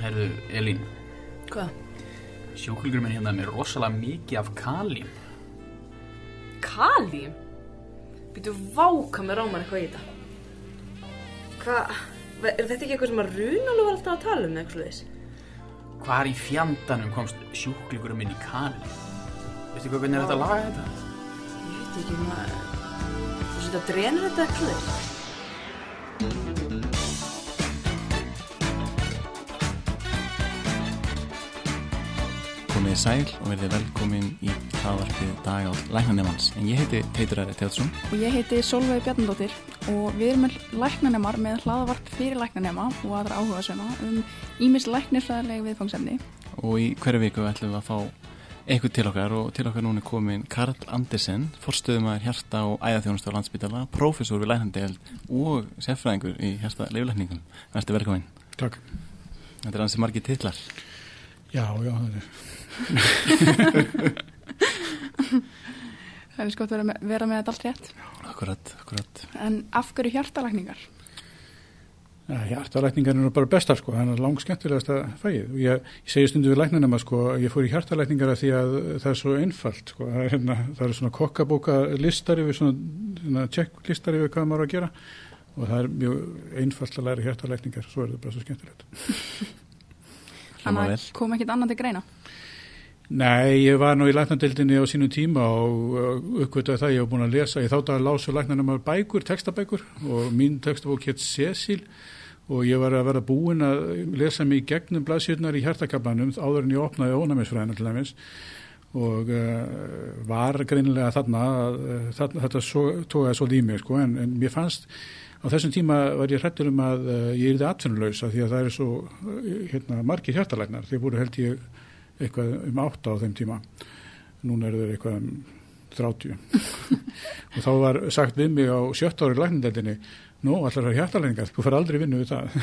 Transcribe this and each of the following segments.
Herðu, Elín, Hvað? sjúklingur minn hérna er með rosalega mikið af kalím. Kalím? Býtu váka með rámar eitthvað í þetta. Hvað? Er þetta ekki eitthvað sem að Runalu var alltaf að tala um eitthvað þess? Hvar í fjandanum komst sjúklingur minn í kalím? Veistu hvað, hvernig er þetta að laga þetta? Ég veit ekki maður. Þú setja að drenur þetta eitthvað þess? Komið sæl og verðið velkomin í hlaðvarpið dag á læknanemans. En ég heiti Teitur Æri Teatsson Og ég heiti Solveig Bjarnadóttir og við erum læknanemar með hlaðavarp fyrir læknanema og aðra áhuga sögna um ímis læknirfræðilegi viðfangsefni. og í hverju viku ætlum við að fá eitthvað til okkar og til okkar núna er komin Karl Andersen, forstöðumæður hjarta og æðaþjónustu á landsbytala, prófessor við læknandegald og sérfræðingur í hjarta leiflækningum. Verðstu velkomin. Takk. Þetta er það er. Það er sko að vera með, vera með þetta allt rétt. Akkurat, akkurat. En af hverju hjartalækningar? Ja, hjartalækningar eru bara bestar sko, það er langt skemmtilegasta fæið. Og ég, ég segi stundu við læknunum að sko, ég fór í hjartalækningar að því að það er svo einfalt sko, það er, hérna, það er svona kokkabóka listari við svona, svona checklistari við hvað maður á að gera og það er mjög einfalt að læra hjartalækningar, svo er það bara svo skemmtilegt. Þannig að kom ekkit annað til greina. Nei, ég var nú í læknadildinni á sínum tíma og uh, uppgötuði það ég hef búin að lesa, ég þátt að lása læknarnum af bækur, textabækur og mín textabók hétt Cecil og ég var að vera búin að lesa mig gegnum blaðsjötnar í hjartakablanum áður en ég opnaði ónæmisfræðina til dæmis. Og uh, var greinilega þarna, uh, þarna þetta svo, tókaði svolítið í mig sko en, en mér fannst á þessum tíma var ég hrættur um að uh, ég yrði atvinnulösa því að það er svo uh, hérna, margir hjartalæknar, þeir búið held ég eitthvað um átta á þeim tíma. Núna eru þeir eitthvað um 30 og þá var sagt við mig á sjött ári læknindeldinni nú allar er hjartalækningar, þú fær aldrei vinnu við það.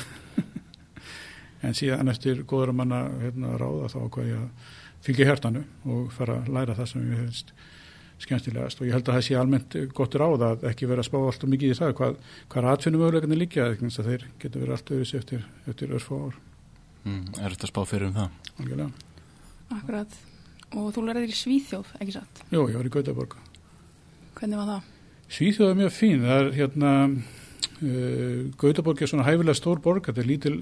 En síðan eftir góður manna hérna, ráða þá hvað ég að fylgja hjartanu og fara að læra það sem ég hefðist skemmtilegast. Og ég held að það sé almennt gott ráð að ekki vera að spá alltaf mikið í það hvað, hvað atfinnum möguleikarnir líka að þeir getur verið allt öðru eftir, eftir örfá ár. Mm, er þetta að spá fyrir um það? algjörlega. Akkurat. Og þú lærið í Svíþjóð, ekki satt? Jú, ég var í Gautaborg Hvernig var það? Svíþjóð er mjög fín, það er hérna uh, Gautaborg er svona hæfilega stór borg, þetta er lítil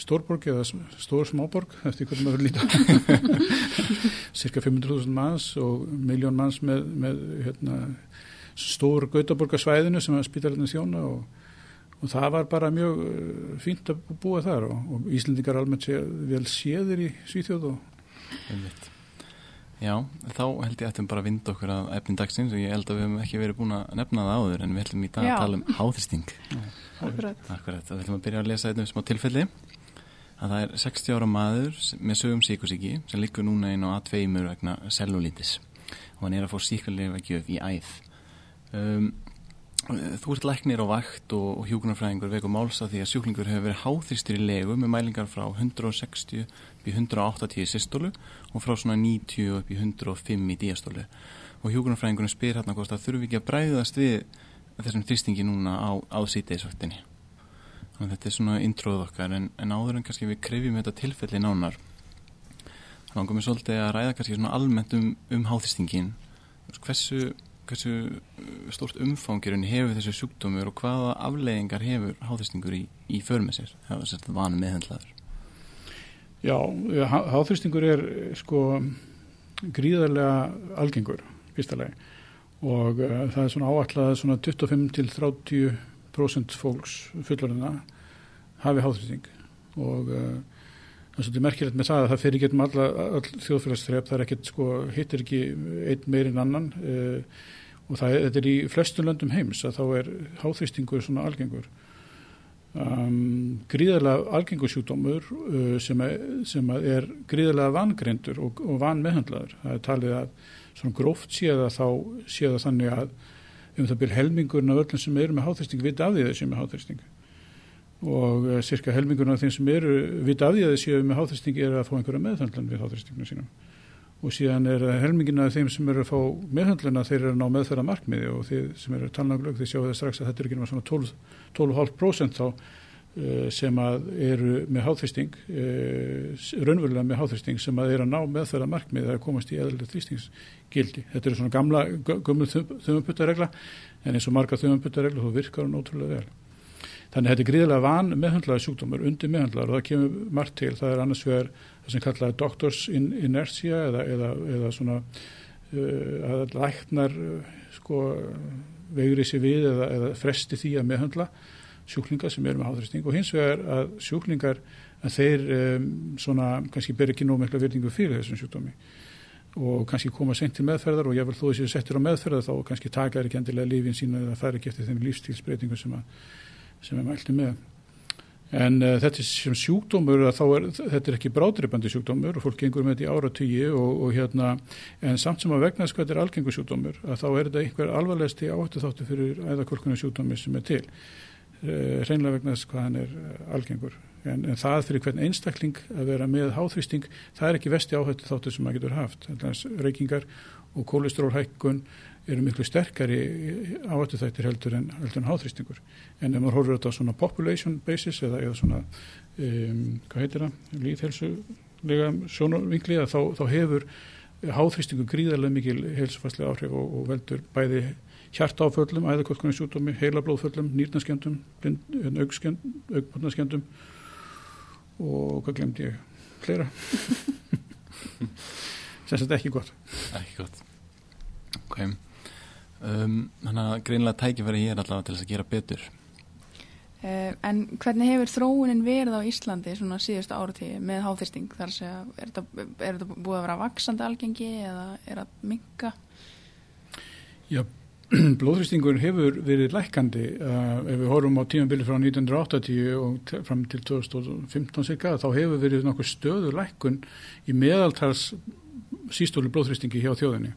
stórborg eða s- stór smáborg eftir hvernig maður líta cirka 500.000 manns og miljón manns með, með hérna, stór Gautaborgarsvæðinu sem að spítalinu þjóna og, og það var bara mjög uh, fínt að búa þar og, og Íslendingar almennt sé vel séðir í Svíþjóð og. Já, þá held ég ættum bara að vinda okkur að efnin dagsins og ég held að við hefum ekki verið búin að nefna það áður en við ætlum í dag Já. að tala um háþristing. Akkurat. Akkurat, þá ætlum að byrja að lesa einnig smá tilfelli að það er 60 ára maður með sögum síkusíki sem liggur núna inn á A2 vegna cellulítis og hann er að fá síkulega gjöf í æð. Um, þú ert læknir á vakt og, og hjúkunarfræðingur veku máls að því að sjúklingur hefur verið háþristir í legu með mælingar frá 160 upp í 180 í systólu og frá svona 90 upp í 105 í díastólu og hjúkunarfræðingurinn spyr hérna hvort að þurfi ekki að bræðast við þessum þristingi núna á, á sítiðisvaktinni. Þannig að þetta er svona intróð okkar en, en áður en kannski við krefjum þetta tilfelli nánar. Þá langum við svolítið að ræða kannski svona almennt um, um háþristingin. Hversu, hversu uh, stórt umfangirinn hefur þessu sjúkdómur og hvaða afleiðingar hefur háþristingur í, í för með sér? Það var sérst vanu meðhendlaður. Já, há- háþrýstingur er sko gríðarlega algengur, fyrsta lagi. Og uh, það er svona að svona 25 til 30% fólks fullorðina hafi háþrýsting. Og uh, það er svolítið merkilegt með það að það fyrir getum alla, all þjóðfélagsþrep, það er ekkert sko, hittir ekki einn meirinn annan uh, og það er, þetta er í flestum löndum heims að þá er háþrýstingur svona algengur um, gríðarlega algengur sjúkdómur uh, sem, er, sem að er gríðarlega vangreindur og, og vanmeðhandlaður. Það er talið að svona gróft séð að þá séð að þannig að um það byrja helmingurinn af öllum sem eru með háþristing vita af því séu með háþristing og uh, cirka helmingurinn af þeim sem eru vita af því séu með háþristing er að fá einhverja meðhandlan við háþristinginu sínum og síðan er helmingin af þeim sem eru að fá meðhandluna þeir eru að ná meðferða markmiði og þeir sem eru talnaglögg þeir sjáu það strax að þetta er ekki náttúrulega svona 12 12,5% þá, uh, sem að eru með háþristing, uh, raunverulega með háþristing sem að eru að ná meðferða markmið að komast í eðlilega þrýstingsgildi. Þetta eru svona gamla, gömul þumumputtaregla en eins og marga þumumputtaregla þú virkar hún ótrúlega vel. Þannig að þetta er gríðilega van meðhandlaði sjúkdómar, undir meðhandlaði og það kemur margt til. Það er annars vegar sem kallaði doctors in inertia eða, eða, eða svona uh, að læknar uh, sko veigri sér við eða, eða fresti því að meðhandla sjúklingar sem eru með háþristing og hins vegar að sjúklingar að þeir um, svona kannski ber ekki nóg mikla virðingu fyrir þessum sjúkdómi og kannski koma sent til meðferðar og jáfnvel þó þessi settir á meðferðar þá kannski taka er ekki endilega lífin sína eða fær ekki eftir þenni lífstílsbreytingu sem, sem er mælti með. En uh, þetta sem sjúkdómur, er, þetta er ekki brádreipandi sjúkdómur og fólk gengur með þetta í áratígi og, og hérna, en samt sem að vegna þess hvað þetta er algengur sjúkdómur, að þá er þetta einhver alvarlegsti áhættu þáttu fyrir æðakvölkunar sjúkdómi sem er til. Uh, hreinlega vegna þess hvað hann er uh, algengur en, en það fyrir hvern einstakling að vera með háþrýsting, það er ekki vesti áhættu þáttu sem maður getur haft. Reykingar og kólesterólhækkun eru miklu sterkari áhættu þættir heldur en, heldur en háþrýstingur. En ef maður horfur þetta á svona population basis eða, eða svona, um, hvað heitir það, líðhelsulega sjónarvingliða, þá, þá hefur háþrýstingu gríðarlega mikil helsufæslega áhrif og, og veldur bæði hjartáföllum, æðakortkunni sjúkdómi, heilablóðföllum, nýrnaskendum, augbarnaskendum og hvað glemt ég? Sem þetta ekki gott. Ekki gott. Ok um, þannig að greinlega tækifæri hér allavega til þess að gera betur. Uh, en hvernig hefur þróunin verið á Íslandi svona síðustu áratíði með háþyrsting þar að segja, er þetta, er þetta búið að vera vaksandi algengi eða er þetta minka? Já blóðhrýstingur hefur verið lækandi uh, ef við horfum á tímanbili frá 1980 og fram til 2015 cirka þá hefur verið nokkuð stöðu lækun í meðaltals sístóli blóðhrýstingi hjá þjóðinni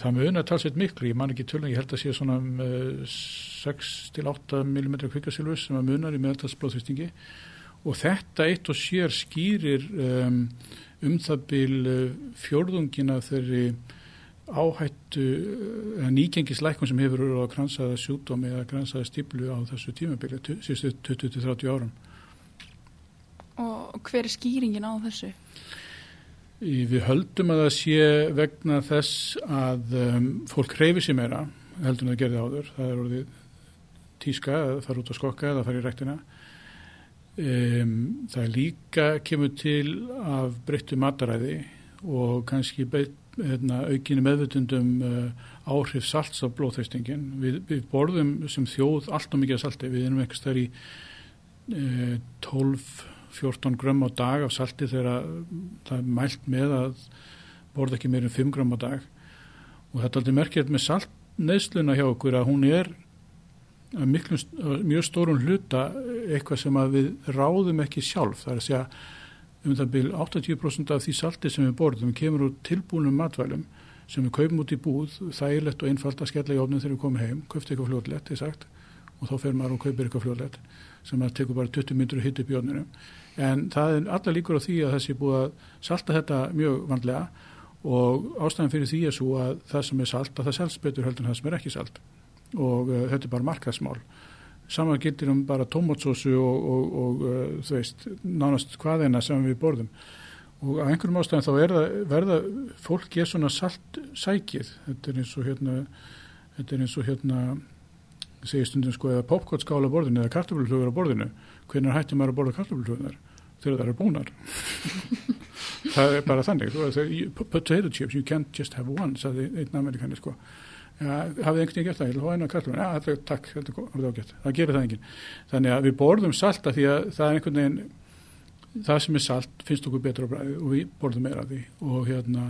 það með unna talsett miklu, ég man ekki tölun ég held að sé svona um, uh, 6-8 mm kvikkasilvus sem að munar í meðaltals blóðhrýstingi og þetta eitt og sér skýrir um, um það byl uh, fjörðungina þeirri áhættu eða nýgengislækun sem hefur verið á kransaða sjúkdómi eða kransaða stíplu á þessu tímabili síðustu 20-30 árum. Og hver er skýringin á þessu? Við höldum að það sé vegna þess að um, fólk hreyfi sér meira heldur en það gerði áður. Það er orðið tíska eða fara út á skokka eða fara í rektina. Um, það líka kemur til af breyttu mataræði og kannski beitt hérna, aukinni meðvutundum uh, áhrif salts á blóðþeistingin. Við, við borðum sem þjóð allt og mikið salti. Við erum eitthvað stær í uh, 12-14 grömm á dag af salti þegar það er mælt með að borða ekki meirinn 5 grömm á dag. Og þetta er aldrei merkjað með saltneðsluna hjá okkur að hún er að miklu, mjög stórun hluta eitthvað sem við ráðum ekki sjálf. Það er að segja um það byrju 80% af því salti sem við borðum kemur úr tilbúinum matvælum sem við kaupum út í búð, þægilegt og einfalt að skella í ofnum þegar við komum heim, kauptu eitthvað fljóðlegt, og þá fer maður og kaupir eitthvað fljóðlegt sem maður tekur bara 20 myndur og hitt upp í ofnunum. En það er alla líkur á því að þessi búið að salta þetta mjög vandlega og ástæðan fyrir því er svo að það sem er salt, að það selst betur heldur en það sem er ekki salt. Og uh, þetta er bara markaðsmál. Saman getur um bara tómatsósu og, og, og uh, þú veist, nánast hvaðina sem við borðum. Og á einhverjum ástæðan þá er það, verða fólk er svona salt sækið þetta er eins og hérna þetta er eins og hérna segir stundum sko eða popcornskála á borðinu eða kartofluflugur á borðinu. Hvernig hættir maður að borða kartofluflugunar þegar það eru búnar. Það er bara þannig potato chips, you can't just have one sagði einn amerikani sko. Hafið einhvern veginn gert það, ég hóa einu að kalla ja, það, takk, þetta er ágætt, það gerir það enginn. Þannig að við borðum salta því að það er einhvern veginn það sem er salt finnst okkur betra og við borðum meira því. Og hérna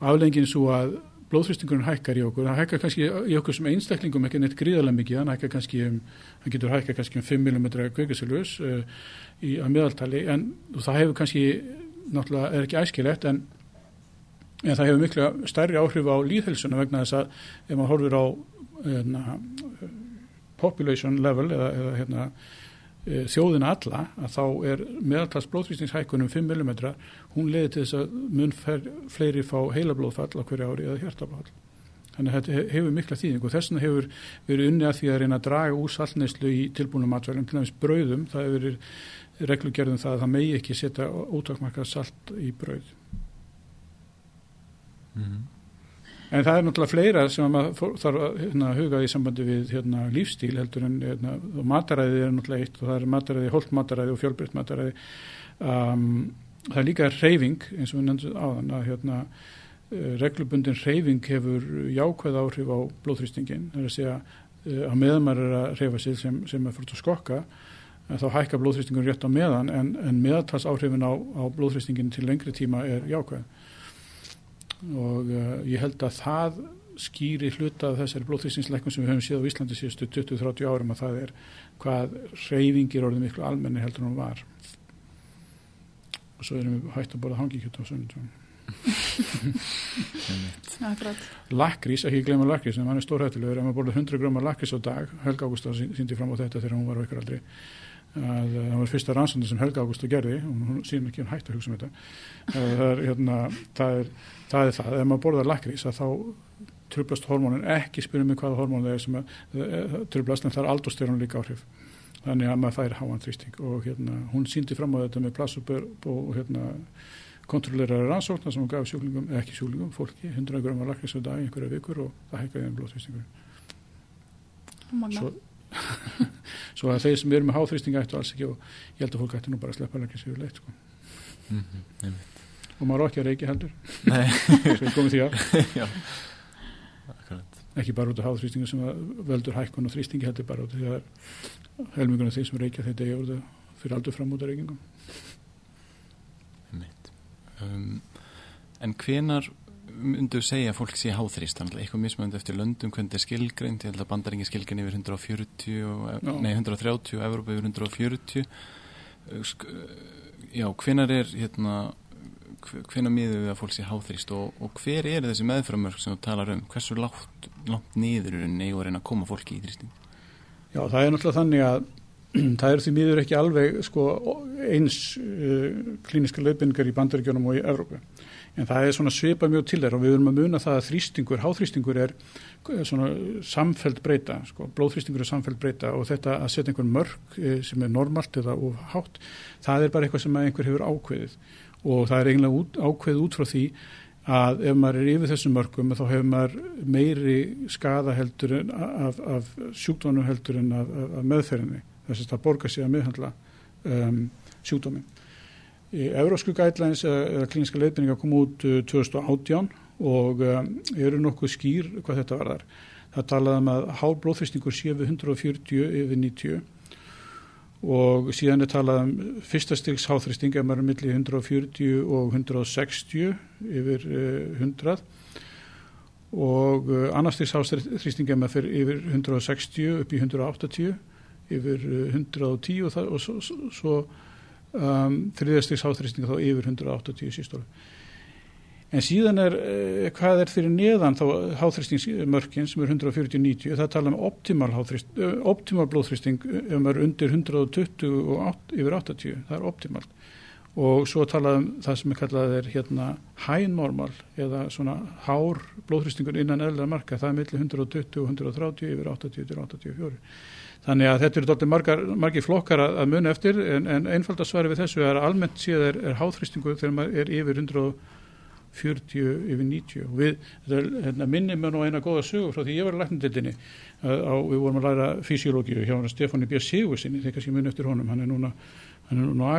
aflengin svo að blóðþristingurinn hækkar í okkur það hækkar kannski í okkur sem einstaklingum ekki neitt gríðarlega mikið, hann hækkar kannski um, hann getur hækkar kannski um 5 mm kveikasilvus uh, í að meðaltali en það hefur kannski náttúrulega er ekki æskilegt en en það hefur miklu stærri áhrif á líðhelsuna vegna þess að ef maður horfir á hérna, population level eða, eða hérna, þjóðina alla að þá er meðaltals blóðvísningshækkunum 5 mm hún leiði til þess að mun fer, fleiri fá heila blóðfall á hverju ári eða hjartablóðfall Þannig að þetta hefur mikla þýðing og þess vegna hefur verið unni að því að reyna að draga úr saltneislu í tilbúinum matvælum, til dæmis brauðum, það hefur verið reglugerðum það að það megi ekki setja ótakmarkað salt í brauð. Mhm. En það er náttúrulega fleira sem maður þarf að hérna, huga í sambandi við hérna, lífstíl heldur en hérna, mataræði er náttúrulega eitt og það er mataræði, holt mataræði og fjölbreytt mataræði. Um, það er líka reyfing eins og við nefndum áðan að hérna, eh, reglubundin reyfing hefur jákvæð áhrif á blóðþrýstingin. Það er að segja eh, að meðan maður er að reyfa sig sem, sem er fyrir að skokka eh, þá hækka blóðþrýstingur rétt á meðan en, en meðaltals áhrifin á, á blóðþrýstingin til lengri tíma er jákvæð og uh, ég held að það skýri hluta af þessari blóðþrýstingsleikun sem við höfum séð á Íslandi síðustu 20-30 árum að það er hvað reyfingir orðið miklu almenni heldur en hún var. Og svo erum við hægt að borða hangikjöt á Akkurat. lakrís, ekki gleyma lakrís en hann er stórhættilegur, ef maður borða 100 grömmar lakrís á dag, Helga Ágústa síndi fram á þetta þegar hún var veikar aldrei að uh, það var fyrsta rannsóndi sem Helga Ágústa gerði og hún síðan ekki hún hægt að hugsa um þetta það, er, hérna, það, er, það er það, ef maður borðar lakrís að þá trublast hormónin, ekki spyrjum mig hvaða hormón það er sem að, uh, trublast en það er aldostyrun líka áhrif. Þannig að maður fær háan þrýsting og hérna, hún síndi fram á þetta með plassubör og hérna kontrollerari rannsóknar sem hún gaf sjúklingum, ekki sjúklingum, fólki 100 grömmar lakrís á dag einhverja vikur og það hækkaði um blóðþrýstingur. svo, að þeir sem eru með háþrýsting ættu alls ekki og ég held að fólk ættu nú bara að sleppa lakrís yfir leitt sko. Mhm, einmitt. og maður á ekki að reykja heldur svo ég komið því. Akkurat. ekki bara út af háþrýstingu sem að veldur hækkun og þrýstingi heldur bara út af því að helmingunum þeir sem reykja þetta ég úr það fyrir aldur fram út af reykingum. Um, en hvenar myndu segja fólk sé háþrýst eitthvað mismönd eftir löndum hvernig er skilgreint, ég held að bandaringi skilgrein yfir 140 og, Já. nei 130 og Evrópa yfir 140 Uh, sk- uh, já, hvenar er hérna hve- hvenær miður við að fólk sé háþrýst og, og hver er þessi meðframörk sem þú talar um hversu látt, látt niður er neygur en að koma fólki í þrýsting Já, það er náttúrulega þannig að það eru því miður ekki alveg sko, eins uh, klíniska leiðbynningar í bandaríkjónum og í Evrópu. En það er svona svipað mjög til þér og við erum að muna það að þrýstingur, háþrýstingur er eh, svona samfeld breyta, sko, blóðþrýstingur er samfeld breyta og þetta að setja einhver mörg eh, sem er normalt eða of hátt, það er bara eitthvað sem einhver hefur ákveðið og það er eiginlega út, ákveðið út frá því að ef maður er yfir þessum mörgum þá hefur maður meiri skada heldur en af, af sjúkdónum heldur en af, af, meðferðinni þess að það borgar sig að meðhandla um, sjúkdómin. Í Eurósku guidelines eða, klíniska leiðbynninga kom út uh, 2018 og um, eru nokkuð skýr hvað þetta varðar. Það talaði um að hár blóðþrýstingur sé við 140 yfir 90 og síðan er talað um fyrsta styrks háþrýsting ef maður er milli 140 og 160 yfir uh, 100 og uh, annars styrks háþrýsting ef maður fyrir yfir 160 upp í 180 yfir uh, 110 og, það, og svo, svo um, þriðastiks háþrýsting þá yfir 180 sístólu. En síðan er, uh, hvað er fyrir neðan þá háþrýstingsmörkin sem er 140-90, það tala um optimal, uh, optimal blóðþrýsting ef maður er undir 120 og 8, yfir 80, það er optimalt. Og svo tala um það sem er kallað er hérna high normal eða svona hár blóðþrýstingur innan eðlega marka, það er millir 120 og 130 yfir 80 til 84. Þannig að þetta eru margar, margir flokkar að, að muni eftir en, en einfald að svara við þessu er almennt séð er, er háþrýstingu þegar maður er yfir 140 yfir 90 og við, þetta hérna, minni mér nú eina góða sögur frá því ég var að læknandildinni við vorum að læra fysiológíu hjá Stefáni B. Sigursinni þegar kannski muni eftir honum, hann er núna hann er núna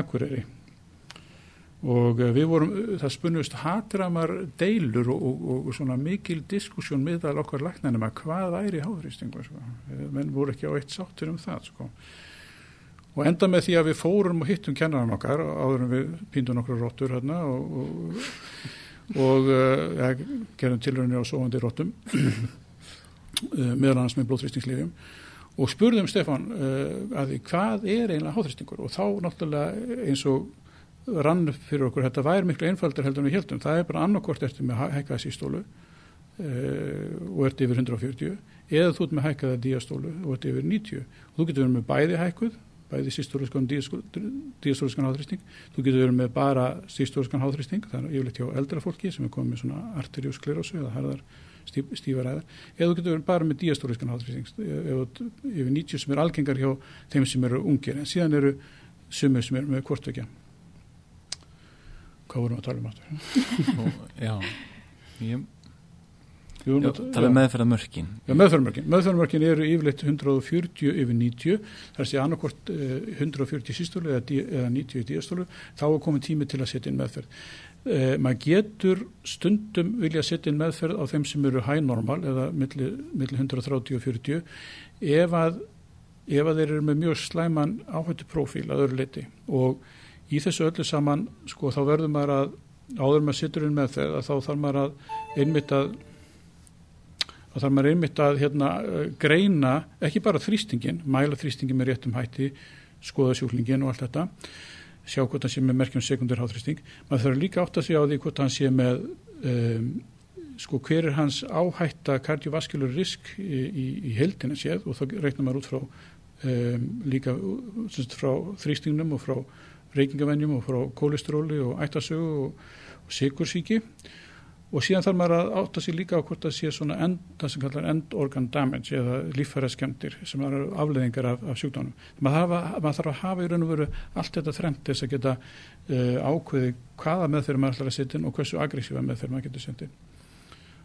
og eh, við vorum, það spunnust hatramar deilur og, og, og svona mikil diskussjón miðal okkar læknanum að hvað væri háþrýstingu sko. Eh, menn voru ekki á eitt sáttur um það sko. og enda með því að við fórum og hittum kennaran okkar áður en við píndum nokkru róttur hérna og, og, ja, gerum tilröðinni á sóandi róttum meðal annars með blóðþrýstingslifjum og spurðum Stefan uh, að því hvað er eiginlega háþrýstingur og þá náttúrulega eins og rann upp fyrir okkur, þetta væri miklu einfaldar heldur en við heldum, það er bara annarkort eftir með hækkaða sístólu uh, og ert yfir 140 eða þú ert með hækkaða díastólu og ert yfir 90 og þú getur verið með bæði hækkuð bæði sístóluskan díastóluskan háþrýsting. Þú getur verið með bara sístóluskan háþrýsting það er yfirleitt hjá eldra fólki sem er komið með svona arteriosklerósu eða harðar stíf, stífar æðar, eða þú getur verið bara með diastóliskan háþrýsting, yfir 90 sem er algengar hjá þeim sem eru ungir, en síðan eru sumir sem eru með hvortvekja. Hvað vorum við að tala um og, já, ég, já, tala um meðferða mörkin Já, meðferðarmörkin. Meðferðarmörkin eru yfirleitt 140 yfir 90, þar sé annarkvort uh, 140 sístólu eða, dí- eða 90 í díastólu, þá er komið tími til að setja inn meðferð. Uh, maður getur stundum vilja setja inn meðferð á þeim sem eru high normal eða milli, milli 130 og 40 ef að, ef að þeir eru með mjög slæman áhættu profíl að öðru leiti og í þessu öllu saman sko þá verður maður að áður maður setur inn meðferð að þá þarf maður að einmitt að þá þarf maður einmitt að hérna, eh, greina ekki bara þrýstingin, mæla þrýstingin með réttum hætti, skoða sjúklingin og allt þetta, sjá hvort hann sé með merkjum sekundur háþrýsting. Maður þarf líka átt að segja á því hvort hann sé með um, sko hver er hans áhætta kardiovaskulur risk í, í, í heldina séð og þá reiknar maður út frá um, líka frá þrýstingnum og frá reykingavenjum og frá kólestróli og ættasögu og, og sikursíki og síðan þarf maður að átta sig líka á hvort það sé svona end, það sem kallar end organ damage eða líffæra skemmtir sem eru afleðingar af, af sjúkdánum. Maður, maður þarf að hafa í raun og veru allt þetta þrengt þess að geta uh, ákveði hvaða meðferð maður ætlar að setja inn og hversu aggressífa meðferð maður getur setja inn.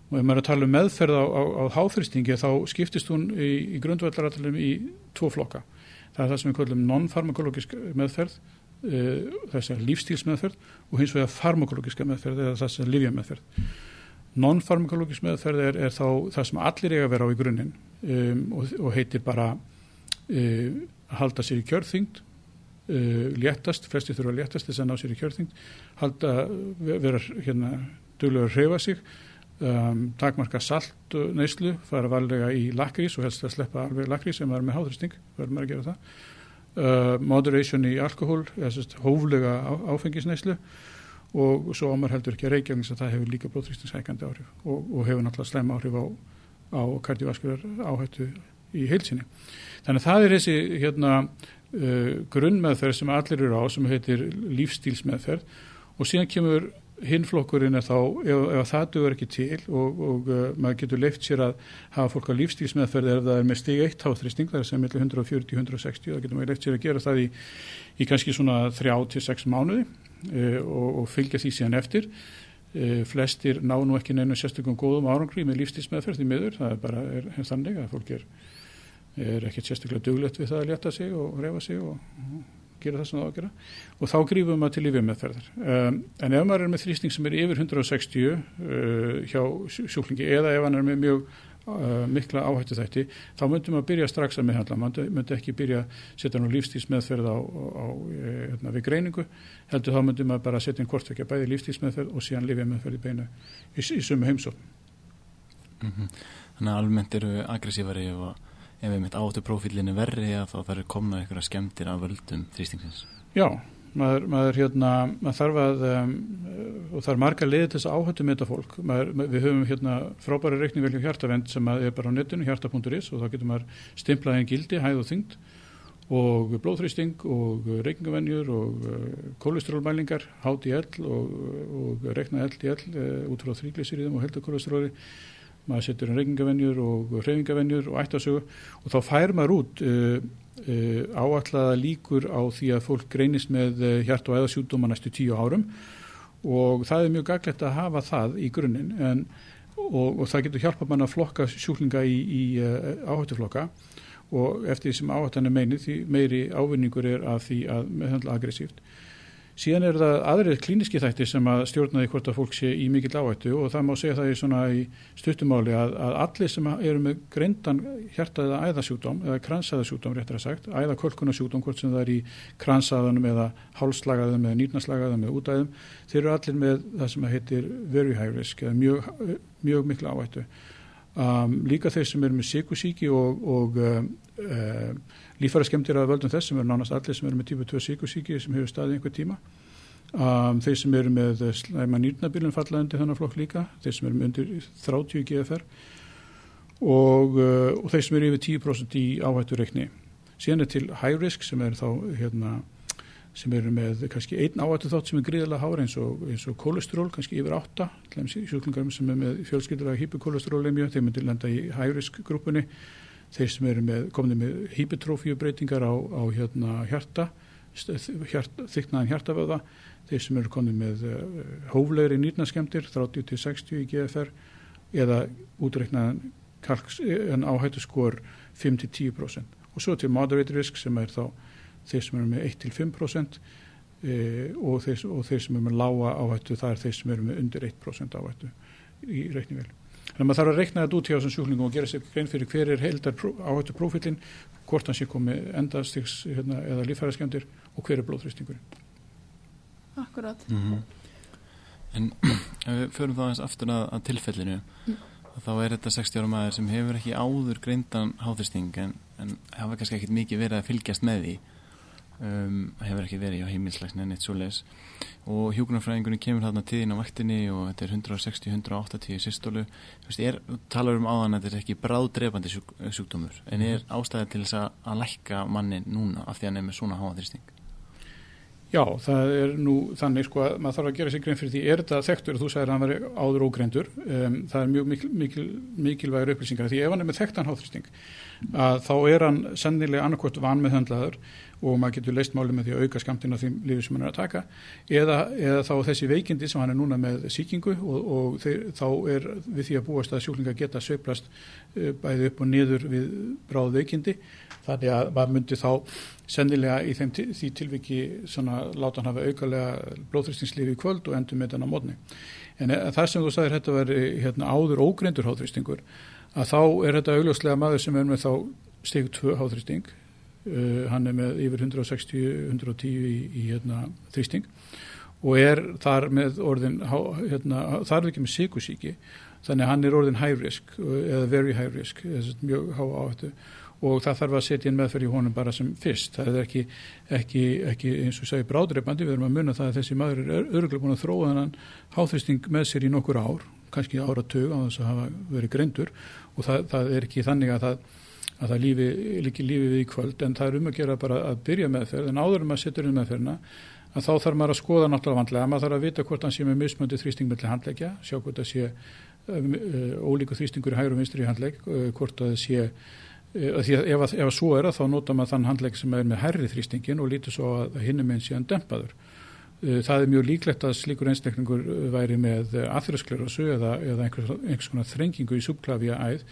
Og ef maður er að tala um meðferð á, á, á háþrýstingi þá skiptist hún í, í grundvallaratalum í tvo flokka. Það er það sem við kallum non-farmakológisk meðferð, þess að lífstílsmeðferð og hins vegar farmakológiska meðferð eða þess að livja meðferð. Non-farmakológisk meðferð er, er þá það sem allir eiga að vera á í grunninn um, og, og heitir bara uh, að halda sér í kjörþyngd, uh, léttast, flesti þurfa að léttast þess að ná sér í kjörþyngd, halda, vera hérna duglega að hreyfa sig, um, takmarka salt neyslu, fara varlega í lakrís og helst að sleppa alveg lakrís sem er með háðristing, verður maður að gera það. Uh, moderation í alkohól, hóflega á, áfengisneyslu og svo ámar heldur ekki að reykja þannig að það hefur líka blóðþrýstingshækandi áhrif og, og hefur náttúrulega slem áhrif á, á kardiovaskular áhættu í heilsinni. Þannig að það er þessi hérna, uh, grunnmeðferð sem allir eru á sem heitir lífstílsmeðferð og síðan kemur hinflokkurinn er þá, ef, ef það duður ekki til og, og uh, maður getur leift sér að hafa fólk á lífstílsmeðferð ef það er með stig 1 háþrýsting, það er sem millir 140-160, það getur maður leift sér að gera það í, í kannski svona 3-6 mánuði uh, og, og fylgja því síðan eftir. Uh, flestir ná nú ekki neina sérstökum góðum árangri með lífstílsmeðferð í miður, það er bara er, er þannig að fólk er, er ekkert sérstaklega duglegt við það að leta sig og reyfa sig og gera það sem það á að gera. Og þá grífum maður til lífið um, en ef maður er með þrýsting sem er yfir 160 uh, hjá sjúklingi eða ef hann er með mjög uh, mikla áhættu þætti þá myndum maður byrja strax að meðhandla maður myndi ekki byrja að setja nú lífstísmeðferð á, á, á við greiningu heldur þá myndum maður bara að setja inn hvort ekki að bæði lífstísmeðferð og síðan lífið meðferð í beinu í, í sumu heimsókn. Mm -hmm. Þannig að almennt eru aggressívari og ef við mitt áttu profílinni verri að þá þarf komna ykkur að skemmtir af völdum þrýstingsins. Já, maður, maður, hérna, maður þarf að um, og það er marga liðið til þess að áhættu með þetta fólk. Maður, við höfum hérna frábæri reikningvelju hjartavend sem er bara á netinu, hjarta.is og þá getur maður stimplaði en gildi, hæð og þyngd og blóðþrýsting og reikningavenjur og uh, kolesterólmælingar, HDL og, og reikna LDL uh, út frá þrýglísiriðum og heldakolesteróli maður setur inn reyningavenjur og hreyfingavenjur og ættasögu og þá fær maður út uh, uh, áallaða líkur á því að fólk greinist með uh, hjart- og eðasjúdóma næstu tíu árum og það er mjög gaglegt að hafa það í grunninn en, og, og það getur hjálpa mann að flokka sjúklinga í, í áhættuflokka og eftir því sem áhættan er meini því meiri ávinningur er að því að meðhandla aggressíft. Síðan er það aðrið klíniski þætti sem að stjórnaði hvort að fólk sé í mikill áhættu og það má segja það í í stuttumáli að, að allir sem eru með greindan hjarta eða æðasjúkdóm eða kransaðasjúkdóm réttir að sagt, æðakolkunasjúkdóm hvort sem það er í kransaðanum eða hálslagaðum eða nýrnaslagaðum eða útæðum, þeir eru allir með það sem heitir very high risk eða mjög, mjög miklu áhættu. Um, líka þeir sem eru með síkusíki og, og um, um, lífæra skemmtir að völdum þess sem eru nánast allir sem eru með típu 2 síkusíki sem hefur staðið einhver tíma. Um, þeir sem eru með slæma nýrnabilun falla undir þannig flokk líka þeir sem eru með undir 30 GFR og, uh, og þeir sem eru yfir 10% í áhættu reikni síðan er til high risk sem er þá hérna, sem eru með kannski einn áhættu þátt sem er gríðilega hár eins og, og kólestról, kannski yfir átta, sjúklingar sem er með fjölskyldulega hyperkólestrólemju, þeir myndir lenda í hægrisk grúpunni, þeir sem eru með, komið með hypertrófíubreitingar á, á hérna hjarta, hjart, þyknaðan hjartavöða, þeir sem eru komið með uh, hóflegri nýrnaskemdir, 30-60 í GFR eða útreiknaðan áhættu skor 5-10% og svo til moderate risk sem er þá þeir sem eru með 1-5% e, og, þeir, og þeir sem eru með lága áhættu það er þeir sem eru með undir 1% áhættu í reiknivel. Þannig að maður þarf að reikna þetta út hjá þessum sjúklingum og gera sér grein fyrir hver er heildar áhættu prófílinn, hvort hans sé komið endastiks hérna, eða lífhæraskjandir og hver er blóðþrýstingurinn. Akkurát. Mm -hmm. En ef við förum þá eins aftur að, að tilfellinu mm. þá er þetta 60 ára maður sem hefur ekki áður greindan háþristing en, en hafa kannski ekkit mikið verið að fylgjast með því um, hefur ekki verið á heimilslagsni en eitt svo les og hjókunarfræðingunni kemur þarna tíðin á vaktinni og þetta er 160-180 í systólu talar um áðan að þetta er ekki bráðdrefandi sjúk, sjúkdómur en er ástæði til þess að, að lækka manni núna af því að nefnir svona háaþristing Já, það er nú þannig sko að maður þarf að gera sér grein fyrir því er þetta þekktur, þú sagðir að hann veri áður ógreindur. Um, það er mjög mikil, mikil, mikilvægur upplýsingar. Því ef hann er með þekktan háþristing að þá er hann sennilega annarkort van með höndlaður og maður getur leist máli með því að auka skamtina því lífið sem hann er að taka eða, eða þá þessi veikindi sem hann er núna með síkingu og, og þeir, þá er við því að búast að sjúklinga geta söiplast uh, bæði upp og niður við bráð veikindi. Þannig að maður myndi þá sennilega í þeim, því tilviki svona láta hann hafa aukalega blóðþrýstingslífi í kvöld og endur með þennan mótni en eh, það sem þú sagðir þetta veri hérna, áður ógreindur háþrýstingur að þá er þetta augljóslega maður sem er með þá steg 2 háþrýsting Uh, hann er með yfir 160-110 í, í hérna, þrýsting og er þar með orðin hérna, þar er ekki með síkusíki þannig að hann er orðin high risk eða very high risk mjög há áhættu og það þarf að setja inn meðferð í honum bara sem fyrst. Það er ekki, ekki, ekki eins og segi bráðreipandi, við erum að munna það að þessi maður er örgulega búin að þróa þannan háþrýsting með sér í nokkur ár kannski áratug á þess að hafa verið greindur. Og það, það er ekki þannig að það að það lífi, lífi við í kvöld en það er um að gera bara að byrja meðferð. En áður um að setja um meðferðina að þá þarf maður að skoða náttúrulega vandlega. Maður þarf að vita hvort hann sé með mismöndi þrýsting með handleggja, sjá hvort það sé um, uh, ólíku þrýstingur í hægur og vinstri handlegg, uh, hvort það sé því að ef, ef að svo er að þá nota maður þann handlegg sem er með hærri þrýstingin og lítur svo að hinnum einn sé hann dempaður Eh, það er mjög líklegt að slíkur einstaklingur eh, væri með eh, aðþrösklerosu eða, eða einhvers, einhvers konar þrengingu í subklavia æð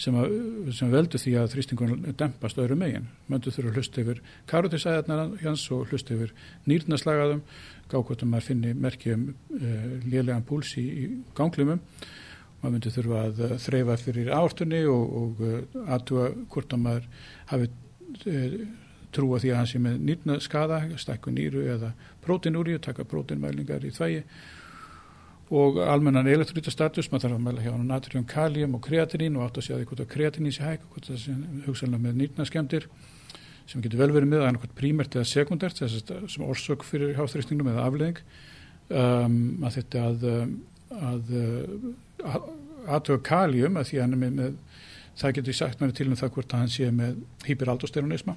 sem, að, sem veldur því að þrýstingun dempast öðru megin. Möndu þurfa að hlusta yfir karotisæðarnar hans og hlusta yfir nýrnaslagaðum, gákvöldum að finni merkjum uh, lélegan púls í, í ganglumum. Maður myndi þurfa að þreyfa fyrir ártunni og, og uh, aðtúa hvort að maður hafi uh, trúa því að hann sé með nýrna skada, stakku nýru eða prótinúri og taka prótinmælingar í þvægi og almennan elektrítastatus, maður þarf að mæla hjá natrium, kalium og kreatinín og átt að segja því hvort að kreatinín sé hæg hvort það sé hugsalega með nýrna skemmtir sem getur vel verið með annarkvæmt prímert eða sekundert þess að sem orsök fyrir háþrýstingum eða afleðing um, að þetta að, að, að aðtöga kalium að því hann er með, með það getur sagt mér til um það hvort að hann sé með hyperaldosteronisma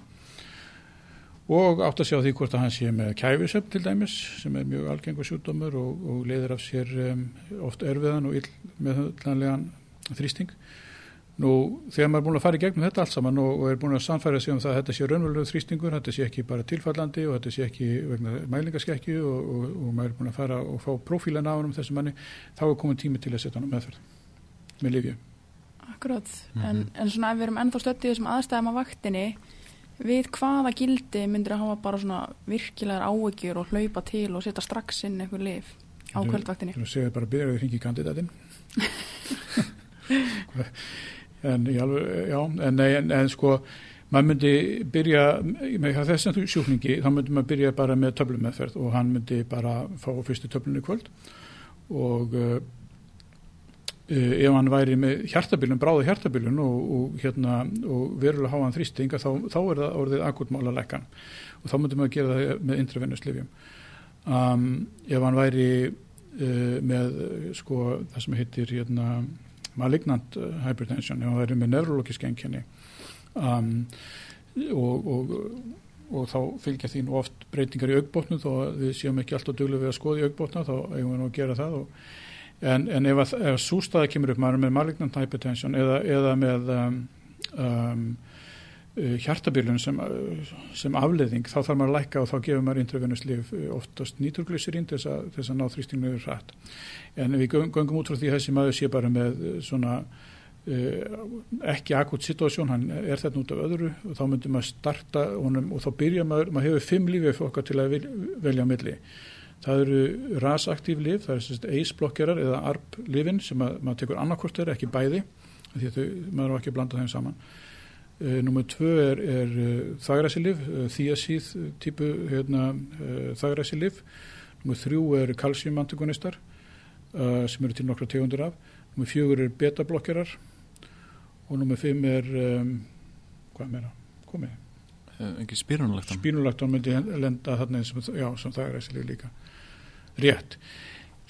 og átt að sjá því hvort að hann sé með kæfisöfn til dæmis sem er mjög algengur sjúkdómur og, og leiðir af sér um, oft erfiðan og ill meðhundlanlegan þrýsting. Nú þegar maður er búin að fara í gegnum þetta allt saman og, og er búin að samfæra sig um það að þetta sé raunveruleg þrýstingur, þetta sé ekki bara tilfallandi og þetta sé ekki vegna mælingaskekki og, og maður er búin að fara og fá profílan á hann um þessu manni, þá er komin tími til að setja hann á meðferð. Með lifju. Akkurát, mm -hmm. en, en svona ef við erum ennþá stöttið þessum aðstæðum á vaktinni við hvaða gildi myndir að hafa bara svona virkilegar áökjur og hlaupa til og setja strax inn einhver lif á kvöldvaktinni? Þú segir bara byrjaði að hringi kandidatin en alveg, já, en, en, en sko maður myndi byrja með þessum sjúkningi, þá myndi maður byrja bara með töflumeðferð og hann myndi bara fá fyrstu töflunni kvöld. Og uh, ef hann væri með hjartabilun, bráði hjartabilun og, og, hérna, og verulega háan þrýsting þá, þá er það orðið akutmála lekkan og þá myndum við að gera það með intravennuslifjum um, ef hann væri uh, með sko það sem heitir hérna, malignant hypertension. Ef hann væri með neurologisk enginni um, og, og þá fylgja því nú oft breytingar í augbótnu þó við séum ekki alltaf duglega við að skoða í augbótna þá eigum við nú að gera það og, en, en ef, ef sústaða kemur upp maður með malignant hypertension eða, eða með um, um, hjartabilun sem, uh, sem afleðing þá þarf maður að lækka og þá gefur maður intravenuslif oftast nýturglýsirinn þess þess að ná þrýstinginu hratt. En við göngum út frá því að þessi maður sé bara með svona ekki akut situasjón, hann er þetta út af öðru og þá myndum maður starta honum og þá byrja maður, maður hefur fimm lífið fyrir okkar til að velja á milli. Það eru rasaktív lif, það er eisblokkerar eða ARP-lifin sem að, maður tekur annarkortir, ekki bæði því að maður á ekki að blanda þeim saman Númið tvö er, er uh, þagræsilif, uh, þíasíð típu hérna, þagræsilif Númið þrjú er kalsíumantagonistar sem eru til nokkra tegundir af. Númið fjögur er betablokkerar. Og númið fimm er um, hvað meira, komið ekki spírunulektan spírunulektan myndi lenda þarna það er þessi líka. Rétt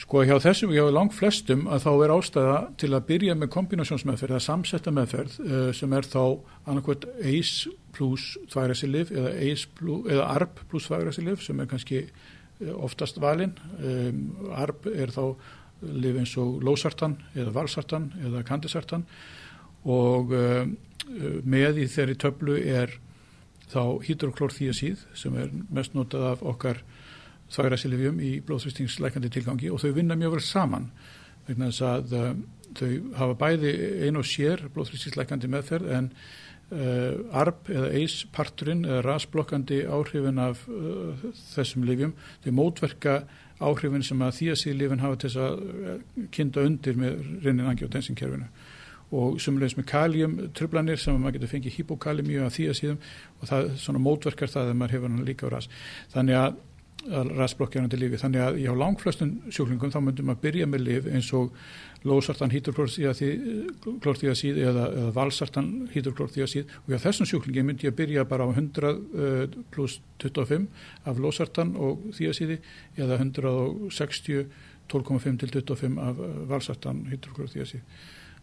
sko hjá þessum, hjá lang flestum að þá er ástæða til að byrja með kombinásjónsmeðferð eða samsetta meðferð uh, sem er þá annarkvæmt ACE pluss þvægræsilif eða eða ARB pluss þvægræsilif sem er kannski uh, oftast valinn um, ARB er þá lif eins og lósartan eða valsartan eða kandisartan. Og uh, með í þeirri töflu er þá hydroklórþíasíð sem er mest notað af okkar þvægræsilifjum í blóðþrýstingsleikandi tilgangi og þau vinna mjög vel saman vegna þess að uh, þau hafa bæði ein og sér blóðþrýstingsleikandi meðferð en uh, ARB eða ACE parturinn eða rasblokkandi áhrifin af uh, þessum livjum þau mótverka áhrifin sem að þíasíðlifin hafa til þess að kinda undir með reynin angiotensinkerfinu. Og sumulegis með kaljum trublanir sem maður getur fengið hipokalimíu af því að síðum og það svona mótverkar það að maður hefur hann líka á ras. Þannig að, að rasblokkjárandi lífi þannig að hjá langflöstun sjúklingum þá myndum maður byrja með lif eins og lósartan hydroklórþíasíð eða, eða valsartan hydroklórþíasíð og hjá þessum sjúklingi myndi ég byrja bara á 100 uh, pluss 25 af lósartan og þíasíði eða 160 12,5 til 25 af valsartan hydroklórþíasíð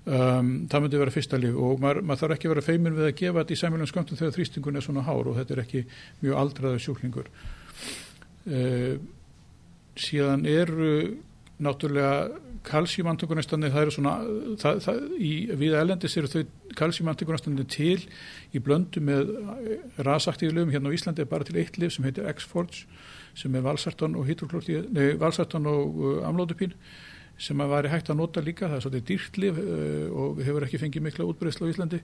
Um, það myndi vera fyrsta líf og maður, maður þarf ekki að vera feimin við að gefa þetta í sæmjölum sköndum þegar þrýstingun er svona hár og þetta er ekki mjög aldraður sjúklingur síðan eru náttúrulega kalsímantökunarstandi það eru svona það, það, í, við elendis eru þau kalsímantökunarstandi til í blöndu með rasaktíflöfum hérna á Íslandi er bara til eitt lif sem heitir X-Forge sem er valsartan og, og uh, amlódupín sem að væri hægt að nota líka, það er svolítið dýrtlif uh, og hefur ekki fengið mikla útbreyðsla á Íslandi.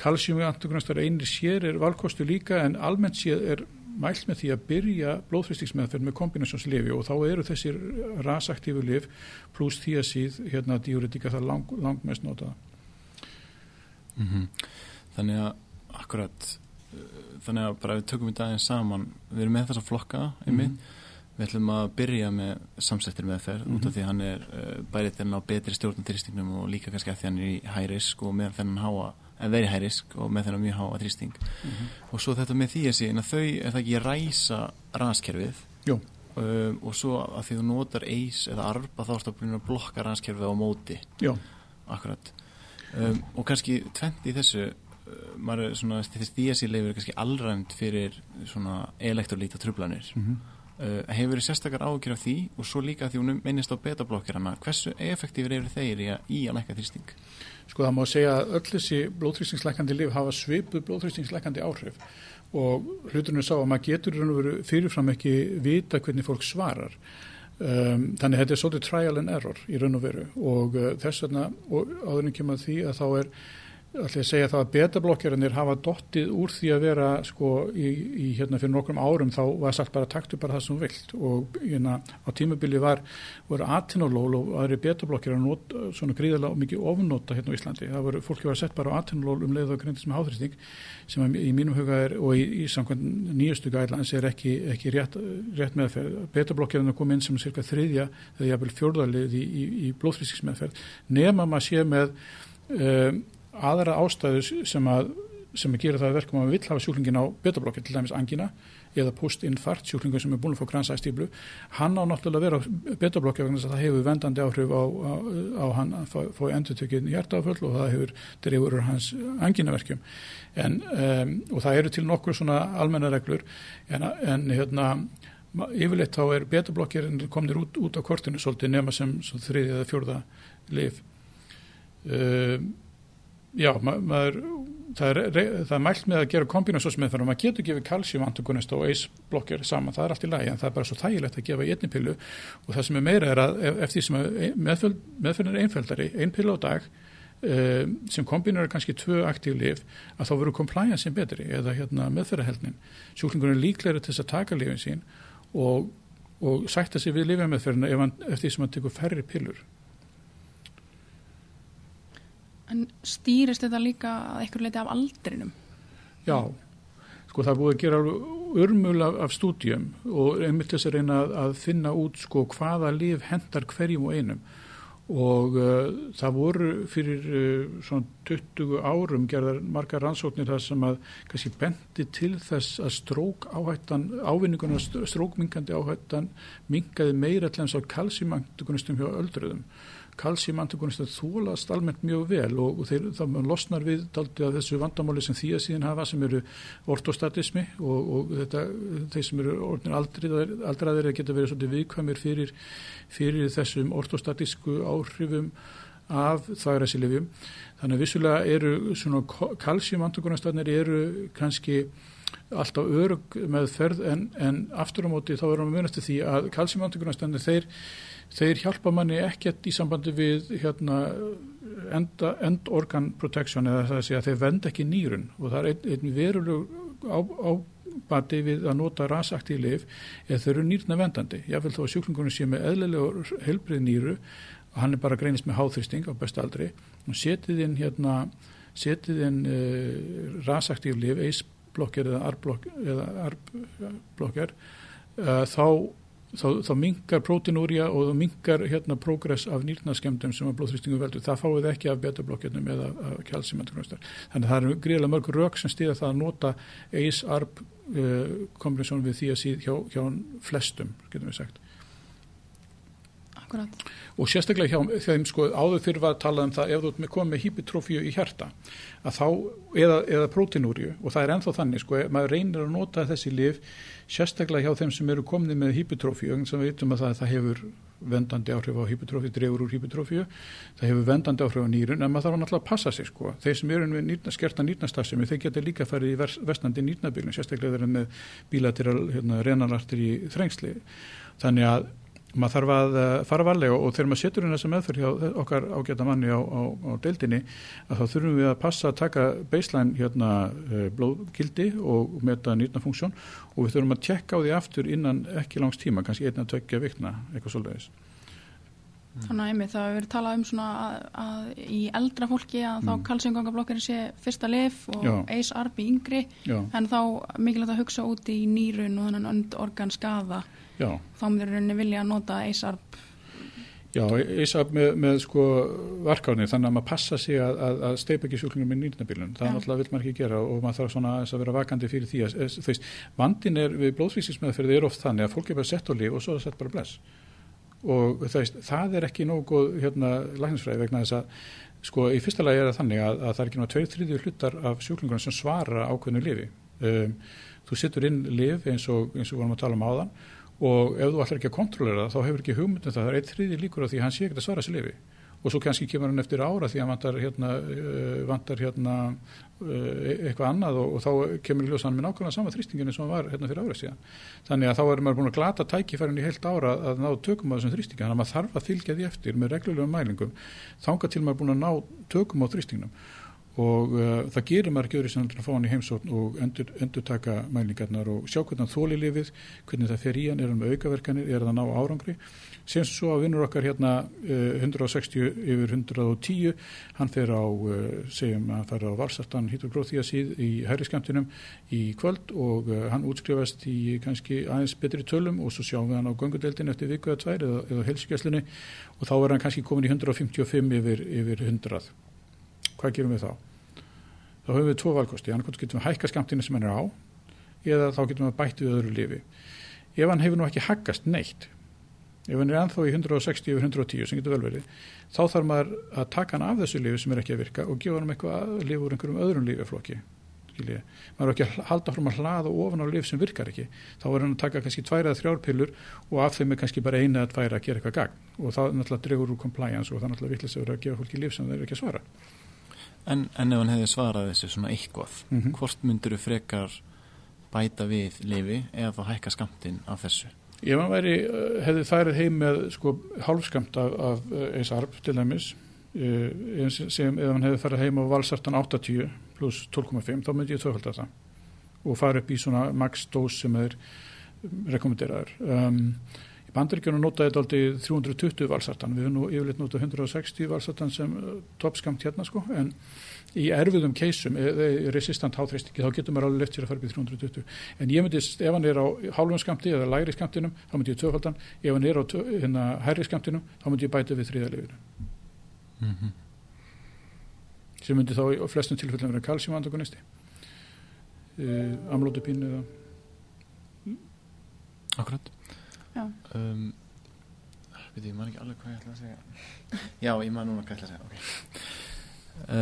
Kalsjum við antikonastar einri sér er valkostu líka en almennt sér er mælt með því að byrja blóðfristingsmeðferð með kombinationslifi og þá eru þessir rasaktífu lif pluss því að síð hérna diuretika það lang, langmest notaða. Mm -hmm. Þannig að akkurat, þannig að bara við tökum í daginn saman, við erum með þessa flokka einmitt, mm -hmm Við ætlum að byrja með samsættir meðferð mm -hmm. út af því að hann er uh, bærið til að ná betri stjórnum þrýstingnum og líka kannski að því hann er í hærisk og með þennan háa, eða veri hærisk og með þennan mjög háa þrýsting mm -hmm. og svo þetta með því að síðan að þau er það ekki að ræsa raskerfið um, og svo að því þú notar eis eða arpa þá ertu að blokka raskerfið á móti Já. Akkurat um, og kannski tvent í þessu uh, maður er svona, því að síðan leifir kannski allræmt fyrir svona elektrolíta trublanir mm -hmm. Uh, hefur verið sérstakar ágjur af því og svo líka því hún minnist á betablokkirana hversu effektífur eru þeir í að, í að lækka þrýsting? Sko það má segja að öll þessi blóðþrýstingslækandi lif hafa svipuð blóðþrýstingslækandi áhrif og hluturinn er sá að maður getur fyrirfram ekki vita hvernig fólk svarar um, þannig þetta er svolítið trial and error í raun og veru og uh, þess vegna áðurinn kemur því að þá er ætla ég að segja það að betablokkjarinnir hafa dottið úr því að vera sko í, í hérna fyrir nokkrum árum þá var sagt bara taktu bara það sem vilt. Og hérna á tímubili var voru atenolol og aðri betablokkjarar svona gríðilega mikið ofnóta hérna á Íslandi. Það voru, fólki var sett bara á atenolol um leið og grindis með háþrýsting sem í mínum huga er og í, í samkvæmt nýjastu gæðlans er ekki, ekki rétt, rétt meðferð. Betablokkjarinnir kom inn sem cirka þriðja eða jáfnvel fjórðarlið í, í blóðfrískingsmeðferð nema aðra ástæðu sem að sem að gera það að verkum að við vill hafa sjúklingin á betablokki, til dæmis angina eða post-infart sjúklingur sem er búin að fá kransæstíflu, hann á náttúrulega að vera á betablokki vegna þess að það hefur vendandi áhrif á, á, á hann að fá, endurtökinn hjartaföll og það hefur dreifur hans anginaverkjum. En, um, og það eru til nokkur svona almenna reglur en, en hérna yfirleitt þá er betablokkir komnir út, út á kortinu svolítið nema sem þriðið eða fjörða lif um, já, ma maður það er, það er mælt með að gera kombinásosmeðferð og maður getur gefið kalsíumantugunist og eisblokkir saman, það er allt í lagi en það er bara svo þægilegt að gefa í einni pillu. Og það sem er meira er að eftir því sem meðferð, meðferðin er einfældari, ein pillu á dag um, sem kombinar kannski tvö aktív liv að þá verður compliance betri eða hérna, meðferðarheldnin sjúklingunum er líklega til þess að taka lifin sín og, og sætta sig við lifjameðferðina eftir því sem hann tekur færri pillur En stýrist þetta líka að einhver leiti af aldrinum? Já, sko það búið að gera örmul af, af stúdjum og einmitt þess að reyna að, finna út sko hvaða lif hendar hverjum og einum. Og uh, það voru fyrir uh, svona 20 árum gerðar margar rannsóknir þar sem að kannski bendi til þess að strók áhættan, ávinningunar strókmingandi áhættan mingaði meira til þess að kalsimangtugunistum hjá öldruðum kalsímantugunistar þólast almennt mjög vel og, og þeir, þá losnar við daldi að þessu vandamáli sem því að síðan hafa sem eru ortostatismi og, og þetta, þeir sem eru orðin aldraðir geta verið svolítið viðkvæmir fyrir, fyrir þessum ortostatisku áhrifum af þvægræsilifjum þannig að vissulega eru svona kalsímantugunistarnir eru kannski alltaf örug með ferð en, en aftur á móti þá verðum við munast til því að kalsímantugunistarnir þeir þeir hjálpa manni ekkert í sambandi við hérna, enda, end organ protection eða það að segja að þeir vend ekki nýrun og það er einn, verulug á, ábati við að nota rasakti í lif eða þau eru nýrna vendandi. Ég vil þó að sjúklingunum sé með eðlilega helbrið nýru og hann er bara greinist með háþristing á bestaldri og setið inn hérna setið inn uh, rasakti í lif, eisblokkar eða arblokkar uh, þá þá, þá mingar prótinúria og þá mingar hérna prógress af nýrnaskemdum sem að blóðþrýstingu veldur. Það fáið ekki af betablokkjarnum eða kjálsimenturkvæmstar. Þannig að það eru greiðilega mörg rauk sem stýða það að nota ACE-ARB uh, kombinásjónum við því að síð hjá, hjá flestum, getum við sagt. Akkurat. Og sérstaklega hjá þeim sko áður fyrir var að tala um það ef þú komið með hypertrofíu í hjarta að þá, eða, eða prótinúriu og það er enþá þannig sko, maður reynir að nota þessi lif sérstaklega hjá þeim sem eru komið með hypertrofíu sem við veitum að það, það hefur vendandi áhrif á hypertrofíu, drefur úr hypertrofíu það hefur vendandi áhrif á nýrun en maður þarf náttúrulega að passa sig sko. Þeir sem eru með nýrna, skerta nýrnastasemi þeir geta líka farið í vestandi nýrnabílun sérstaklega þeir eru með bílateral hérna, renalartir í þrengsli. Þannig að maður þarf að eh, fara varlega og þegar maður setur inn þessa meðferð hjá okkar ágæta manni á, á, á deildinni að þá þurfum við að passa að taka baseline hérna eh, blóðgildi og meta nýtna funksjón og við þurfum að tjekka á því aftur innan ekki langs tíma, kannski einna tveggja vikna eitthvað svolítið Þannig að einmitt það hefur verið talað um svona að, að í eldra fólki að mm. þá kalsingangablokkari sé fyrsta lif og ACE-ARB í yngri Já. en þá mikilvægt að hugsa út í nýrun og þannig önd organ skaða Já. þá myndir rauninni vilja að nota ACE-ARB Já, ACE-ARB með, með sko varkáni þannig að maður passa sig að, að, að steipa ekki sjúklingum með nýrnabilun, það er náttúrulega vil maður ekki gera og maður þarf svona að vera vakandi fyrir því að þú veist, vandin er við blóðsvísingsmeðferði er oft þannig að fólk er bara sett á líf og svo er það sett bara bless. Og það, það er ekki nógu hérna lækningsfræði vegna þess að sko í fyrsta lagi er það þannig að, að það er ekki náttúrulega tveir þriðjur hlutar af sjúklingunum sem svara ákveðinu lifi um, þú sittur inn lif eins og, eins og og ef þú ætlar ekki að kontrollera þá hefur ekki hugmyndum það, það er eitt þriði líkur á því hann sé ekki að svara þessi lifi og svo kannski kemur hann eftir ára því að vantar hérna, uh, vantar hérna uh, eitthvað annað og, og þá kemur ljósan með nákvæmlega sama þrýstinginu sem var hérna fyrir árið síðan. Þannig að þá er maður búin að glata tækifærin í heilt ára að ná tökum á þessum þrýstingu, þannig að maður þarf að fylgja því eftir með reglulegum mælingum, þánga til maður búin að ná tökum á þrýstingnum og uh, það gerir maður ekki öðru sem að fá hann í heimsókn og endur, endur taka mælingarnar og sjá hvernig hann þóli lifið, hvernig það fer í hann, er hann með aukaverkanir, er það ná árangri. Sem svo að vinnur okkar hérna uh, 160 yfir 110 hann fer á, uh, segjum að fara á valsartan hýtogróþíasíð í hæriskantinum í kvöld og uh, hann útskrifast í kannski aðeins betri tölum og svo sjáum við hann á gangudeldin eftir viku eða tvær eða, eða helskjæslinni og þá er hann kannski komin í 155 yfir, yfir 100 hvað gerum við þá? þá höfum við tvo valkosti, annarkvæmt getum við hækka skamtinu sem hann er á eða þá getum við bætt við öðru lifi. Ef hann hefur nú ekki haggast neitt ef hann er anþá í 160 yfir 110 sem getur vel verið, þá þarf maður að taka hann af þessu lifi sem er ekki að virka og gefa hann eitthvað að lifa úr einhverjum öðrum lififlokki skiljiði. maður er ekki að halda fram að hlaða ofan á lif sem virkar ekki, þá er hann að taka kannski tværa eða þrjár pillur og af þeim er kannski bara eina eða tværa að gera eitthvað gagn. Og það náttúrulega dregur úr compliance og það náttúrulega vittlis að vera að gefa fólki lif sem þeir ekki að svara En, en ef hann hefði svarað þessu svona eitthvað, mm -hmm. hvort myndur þú frekar bæta við lifi eða þá hækka skamtinn af þessu? Ef hann væri, eh, hefði færið heim með sko hálfskamt af, af eins arp til dæmis uh, sem ef hann hefði farið heim á valsartan 80 pluss 12,5 þá myndi ég tvöfald þetta og fara upp í svona max dós sem er rekomenderaður um, í bandaríkjunum notaði þetta aldrei 320 valsartan, við höfum nú yfirleitt notað 160 valsartan sem uh, toppskamt hérna sko, en í erfiðum keisum, eða resistant háþreistingi þá getur maður alveg lefðt sér að fara upp í 320 en ég myndi, ef hann er á hálfum skamti eða læri skamtinum, þá myndi ég tvöfaldan. Ef hann er á hérna, hærri skamtinum þá myndi ég bæta við þriðalefinu Mm -hmm. sem myndi þá í flestum tilfellum vera kalsjumandagonisti uh, amlótupín eða Akkurat. Um, Veit ég, man ekki alveg hvað ég ætla að segja Já, ég man núna hvað ég ætla að segja okay.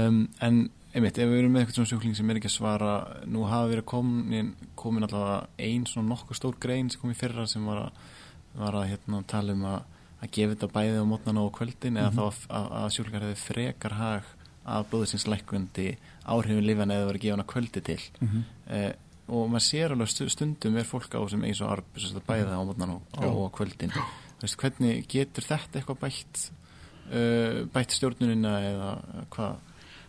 um, En einmitt, ef við erum með eitthvað svona sjúkling sem er ekki að svara nú hafa verið komin, komin allavega ein svona nokkuð stór grein sem kom í fyrra sem var að, var að hérna, tala um að að gefa þetta bæði á mótnana og kvöldin eða Mhm. þá að, að, að sjúklingar hefði frekar hag af blóðsins lækkundi áhrifin lifan eða verið gefana kvöldi til mm -hmm. eh, og maður sér alveg stu- stundum er fólk á sem eins og arp bæði á og, Já. og á kvöldin. Veist, hvernig getur þetta eitthvað bætt uh, bætt stjórnunina eða hvað?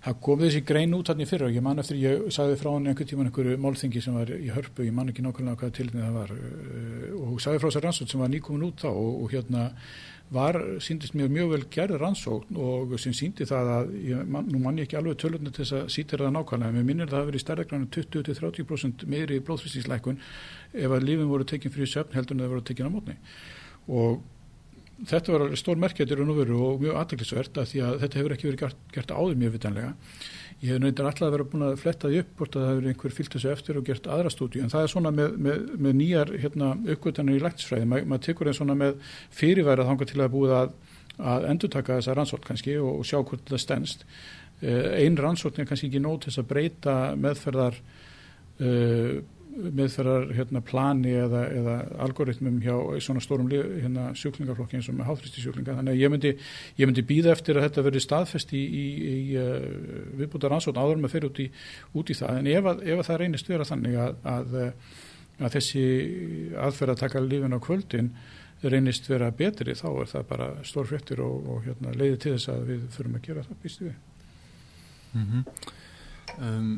Það kom þessi grein út hann í fyrra. Og ég man eftir, ég sagði frá hann einhvern tíman einhverju málþingi sem var í hörpu, ég man ekki nákvæmlega hvað tilnið það var uh, og sagði frá þessar rannsókn sem var nýkomin út þá og, og hérna var, síndist mér mjög vel gerð rannsókn og sem síndi það að, ég, man, nú man ég ekki alveg tölunni til þess að sýtir það nákvæmlega, mér minnir það að verið stærra grann 20-30% meiri blóðfrýstingslækun ef að lífin voru tekin fyrir söfn heldur en það voru tekin á mótni og þetta var stór merkjættir og nú veru og mjög aðdeklisvert að því að þetta hefur ekki verið gert, gert áður mjög vitanlega. Ég hef nöyndar alltaf vera búin að fletta því upp hvort að það hefur einhver fyllt þessu eftir og gert aðra stúdíu en það er svona með, með, með nýjar hérna, uppgötanir í læknisfræði. Ma, maður tekur einn svona með fyrirværað þanga til að búið að, að endurtaka þessa rannsótt kannski og, og sjá hvort það stendst. Uh, ein rannsótt er kannski ekki nót þess að breyta meðferðar uh, meðferðar hérna, plani eða, eða algoritmum hjá svona stórum hérna, sjúklingaflokki eins og með háþristi sjúklinga þannig að ég myndi, ég myndi býða eftir að þetta verði staðfest í, í, í uh, viðbúta rannsókn áður með fyrir út í, út í það en ef, að, ef að það reynist vera þannig að, að, að þessi aðferð að taka lífin á kvöldin reynist vera betri þá er það bara stór fréttir og, og hérna, leiði til þess að við förum að gera það býstu við. mm -hmm. um,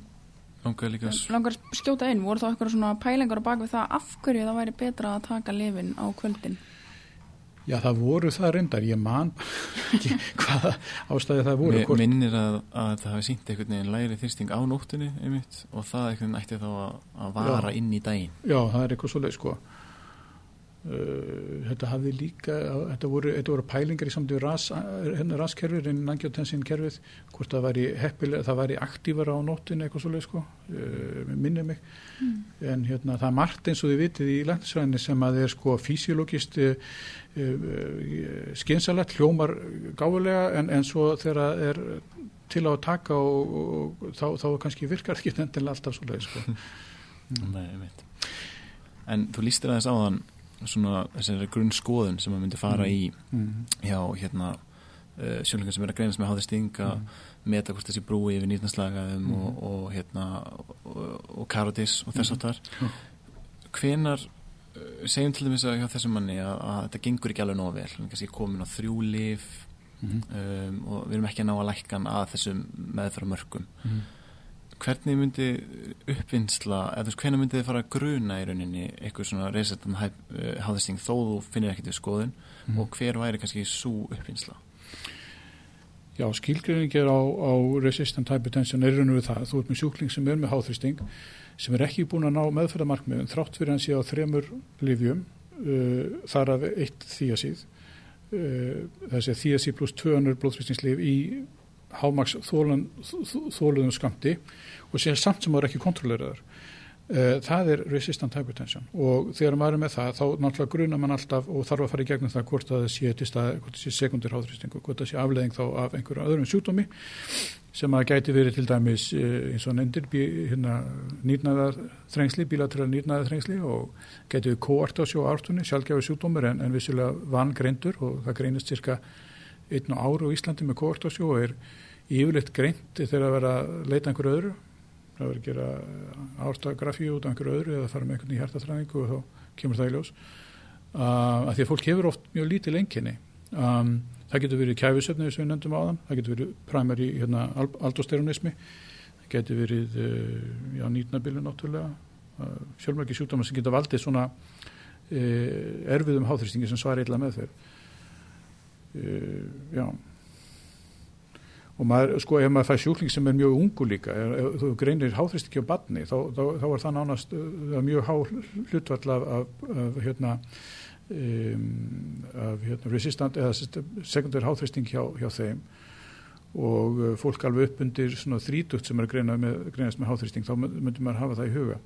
Langar að skjóta inn, voru þá eitthvað svona pælingar á bakvið það af hverju það væri betra að taka lifin á kvöldin? Já, það voru það reyndar, ég man ekki hvaða ástæði það voru. Hvort- minnir að, að það hafi sínt einhvern veginn læri þyrsting á nóttunni einmitt, og það einhvern veginn ætti þá að, að vara Já. inn í daginn Já, það er eitthvað svo leið sko. Uh, þetta hafði líka, þetta voru, þetta voru pælingar í samtíð ras, hérna raskerfið, en angiotensin kerfið, hvort það væri heppilega, það væri aktífara á nóttinni eitthvað svo leið sko, uh, minnir mig. En hérna það er margt eins og þið vitið í læknisvæðinni sem að er sko físiologist uh, uh, skynsalett, hljómar gáfulega en, en svo þegar það er til á að taka og, og, og þá, þá kannski virkar ekki endilega alltaf svo leið sko. Nei, einmitt. en þú lístir aðeins á þann svona þessari grunnskoðun sem maður myndi fara í Mm. hjá hérna uh, sjálflingar sem er að greinast með háði sting að meta hvort þessi brúi yfir nýtnarslagaðum Mm. og, og hérna og, og karotis og þess Mhm. áttar Já. hvenar uh, segjum til dæmis að hjá þessum manni að, að þetta gengur ekki alveg nóg vel hann er kannski komin á þrjú lif Mm. um, og við erum ekki að ná að lækkan að þessum meðfæra mörgum Mm. Hvernig myndi uppvinnsla, eða hvernig myndi þið fara að gruna í rauninni eitthvað svona resetan háðisting þó þú finnir ekkert við skoðun Mm. og hver væri kannski svo uppvinnsla Já, skilgreiningir á, á resistant hypertension er raun og við það. Þú ert með sjúkling sem er með háþrýsting sem er ekki búin að ná meðferðamarkmiðum þrátt fyrir hann sé á þremur livjum uh, þar af eitt þíasíð uh, þessi þíasíð pluss 200 blóðþrýstingslif í hámaks þóluðum skamti og sé samt sem voru ekki kontrolleraður. Uh, það er resistant hypertension og þegar maður er með það þá náttúrulega gruna mann alltaf og þarf að fara í gegnum það hvort að það sé stað, hvort sé sekundir háþrýstingu, hvort það sé afleðing þá af einhverju öðrum sjúkdómi sem að gæti verið til dæmis uh, eins og nendir hérna, nýrnaðar þrengsli, bílateral nýrnaðar þrengsli og gæti við koartasjó ártunni, sjálfgjáfi sjúkdómur en, en vissilega vann greindur og það greinist cirka einn á áru á Íslandi með koartasjó og er yfirleitt greint þegar að vera að leita einhverju öðru. Það verður að gera ástagrafíu út af einhverju öðru eða fara með einhvern í hærtatræningu og þá kemur það í ljós. Uh, að því að fólk hefur oft mjög lítið lenginni um, það getur verið kæfisöfni og við nefndum á þann, það getur verið primary hérna, aldosteronismi það getur verið uh, já, nýtnabilu náttúrulega. Uh, sjálfmæki sjúkdóma sem getur valdið svona uh, erfiðum háþristingi sem svar eitthvað með þeir já. Og maður, sko, ef maður fær sjúkling sem er mjög ungu líka, ef þú greinir háþrist ekki á badni, þá, þá, þá er það nánast uh, mjög há hlutvall af, af, af hérna um, af hérna resistant eða sekundar háþristing hjá, hjá þeim. Og uh, fólk alveg upp undir svona þrítugt sem er greinast með, með háþristing, þá myndir maður hafa það í huga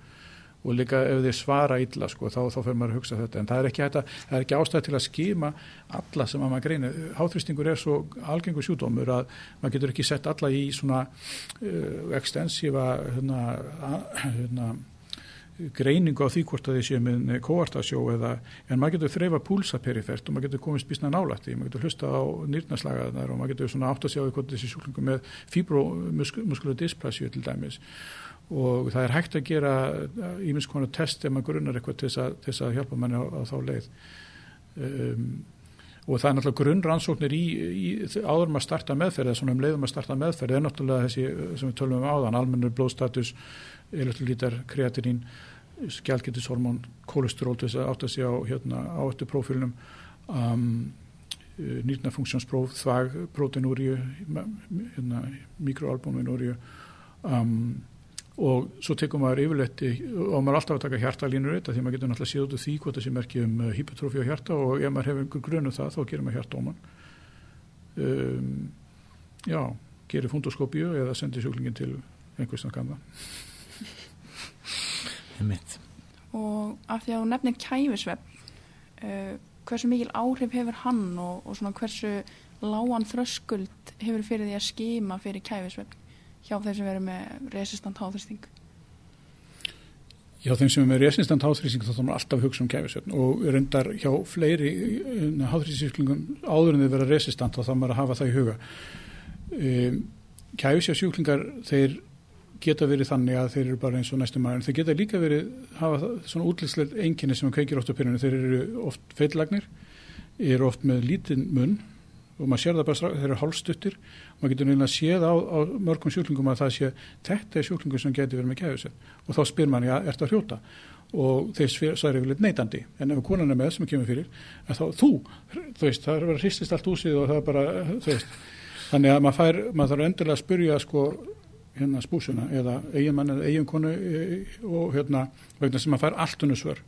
og líka ef þeir svara illa sko, þá, þá fyrir maður að hugsa þetta. En það er ekki, ekki ástæði til að skima alla sem að maður greinir. Háþrýstingur er svo algengur sjúdómur að maður getur ekki sett alla í svona uh, ekstensífa hérna, hérna, greiningu á því hvort að þið séu með kóartasjó eða en maður getur þreyfa púlsa perifert og maður getur komist bísna nálætti, maður getur hlusta á nýrnaslagaðar og maður getur svona átt að sjá hvort þessi sjúklingu með fibromuskular dysplasiu til dæmis og það er hægt að gera ímins uh, konar test ef maður grunnar eitthvað til þess að hjálpa manni á, á þá leið. Um, og það er náttúrulega grunnrannsóknir í, í áður maður starta meðferð eða svona um leiðum að starta meðferð er náttúrulega þessi sem við tölum um áðan almennur blóðstatus, elektrolítar kreatinín, skjálkitishormón kólestról til þess að átta sig á hérna, áttu prófílunum um, nýrnafunksjónspróf þvag, proteinúriu hérna, mikroalbúminúriu um, og svo tekum maður yfirleitt og maður er alltaf að taka hjartalínur þetta því maður getur náttúrulega séð út af því hvort það sé merkið um hypertrófi á hjarta og ef maður hefur einhver grunu um það þá gerir maður hjartóman um, já, gerir fundoskópíu eða sendir sjúklingin til einhvers sem kann það og af því að þú nefnir kæfisvepp uh, hversu mikil áhrif hefur hann og, og svona hversu lágan þröskuld hefur fyrir því að skima fyrir kæfisvepp hjá þeim sem verður með resistant háþrýsting? Já, þeim sem er með resistant háþrýsting þá maður alltaf hugsa um kæfisvefn og reyndar hjá fleiri eh, háþrýstingslingum áður en þeir vera resistant þá maður að hafa það í huga. Um, Kæfisjásjúklingar þeir geta verið þannig að þeir eru bara eins og næstum maður en þeir geta líka verið hafa svona útlýslega enginni sem kveikir oft á pyrrunum þeir eru oft feitlagnir eru oft með lítinn munn og maður sér það bara þeir eru hálstuttir og maður getur nefnilega séð á, á mörgum sjúklingum að það sé þetta er sjúklingur sem getur verið með kæðusett og þá spyr mann, já, það að hrjóta? Og þeir sværi yfirleitt neitandi. En ef konan er með sem kemur fyrir þá, þú, þú veist, það er vera hristist allt úsið og það er bara, þú veist. Þannig að maður fær, maður þarf endilega að spyrja sko hérna spúsuna eða eigin mann eða eigin konu e, og hérna vegna sem maður fær allt unnusvör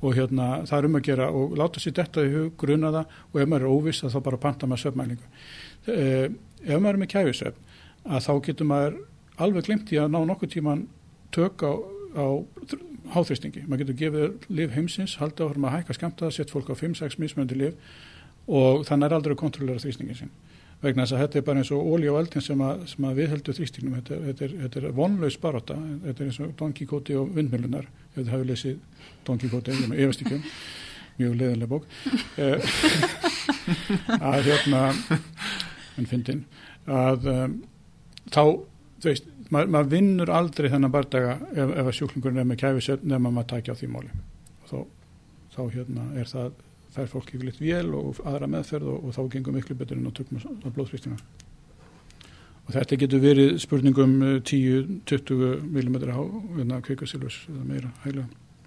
og hérna það er um að gera og láta sér þetta í hug, gruna það og ef maður er óviss þá bara panta maður söfmælingu eh, ef maður er með kæfisöfn að þá getur maður alveg glemt í að ná nokkuð tíman tök á, á háþristingi, maður getur gefið liv heimsins, haldið áhrum að hækka skamta sett fólk á 5-6 mismöndi liv og þannig er aldrei að kontrollera þrýstingin sin vegna þess að þetta er bara eins og ólí á eldin sem að, að við heldum þrýstingnum. Þetta, þetta, er, þetta er vonlaus baróta þetta er eins og Don Quixote og vindmjölunar ef þið hafið lesið Don Quixote ég með efastíkjum, mjög leðanlega bók. Eh, að hérna en fyndin að um, þá, þú veist maður mað vinnur aldrei þennan bardaga ef, ef að sjúklingurinn er með kæfisöfn nefn að maður takja á því móli og þá, þá hérna er það fær fólk yfirleitt vél og aðra meðferð og, og þá gengur miklu betur en að tökum að blóðþrýstina. Og þetta getur verið spurningum 10-20 mm á hérna, kveikasilvus eða meira hæglega.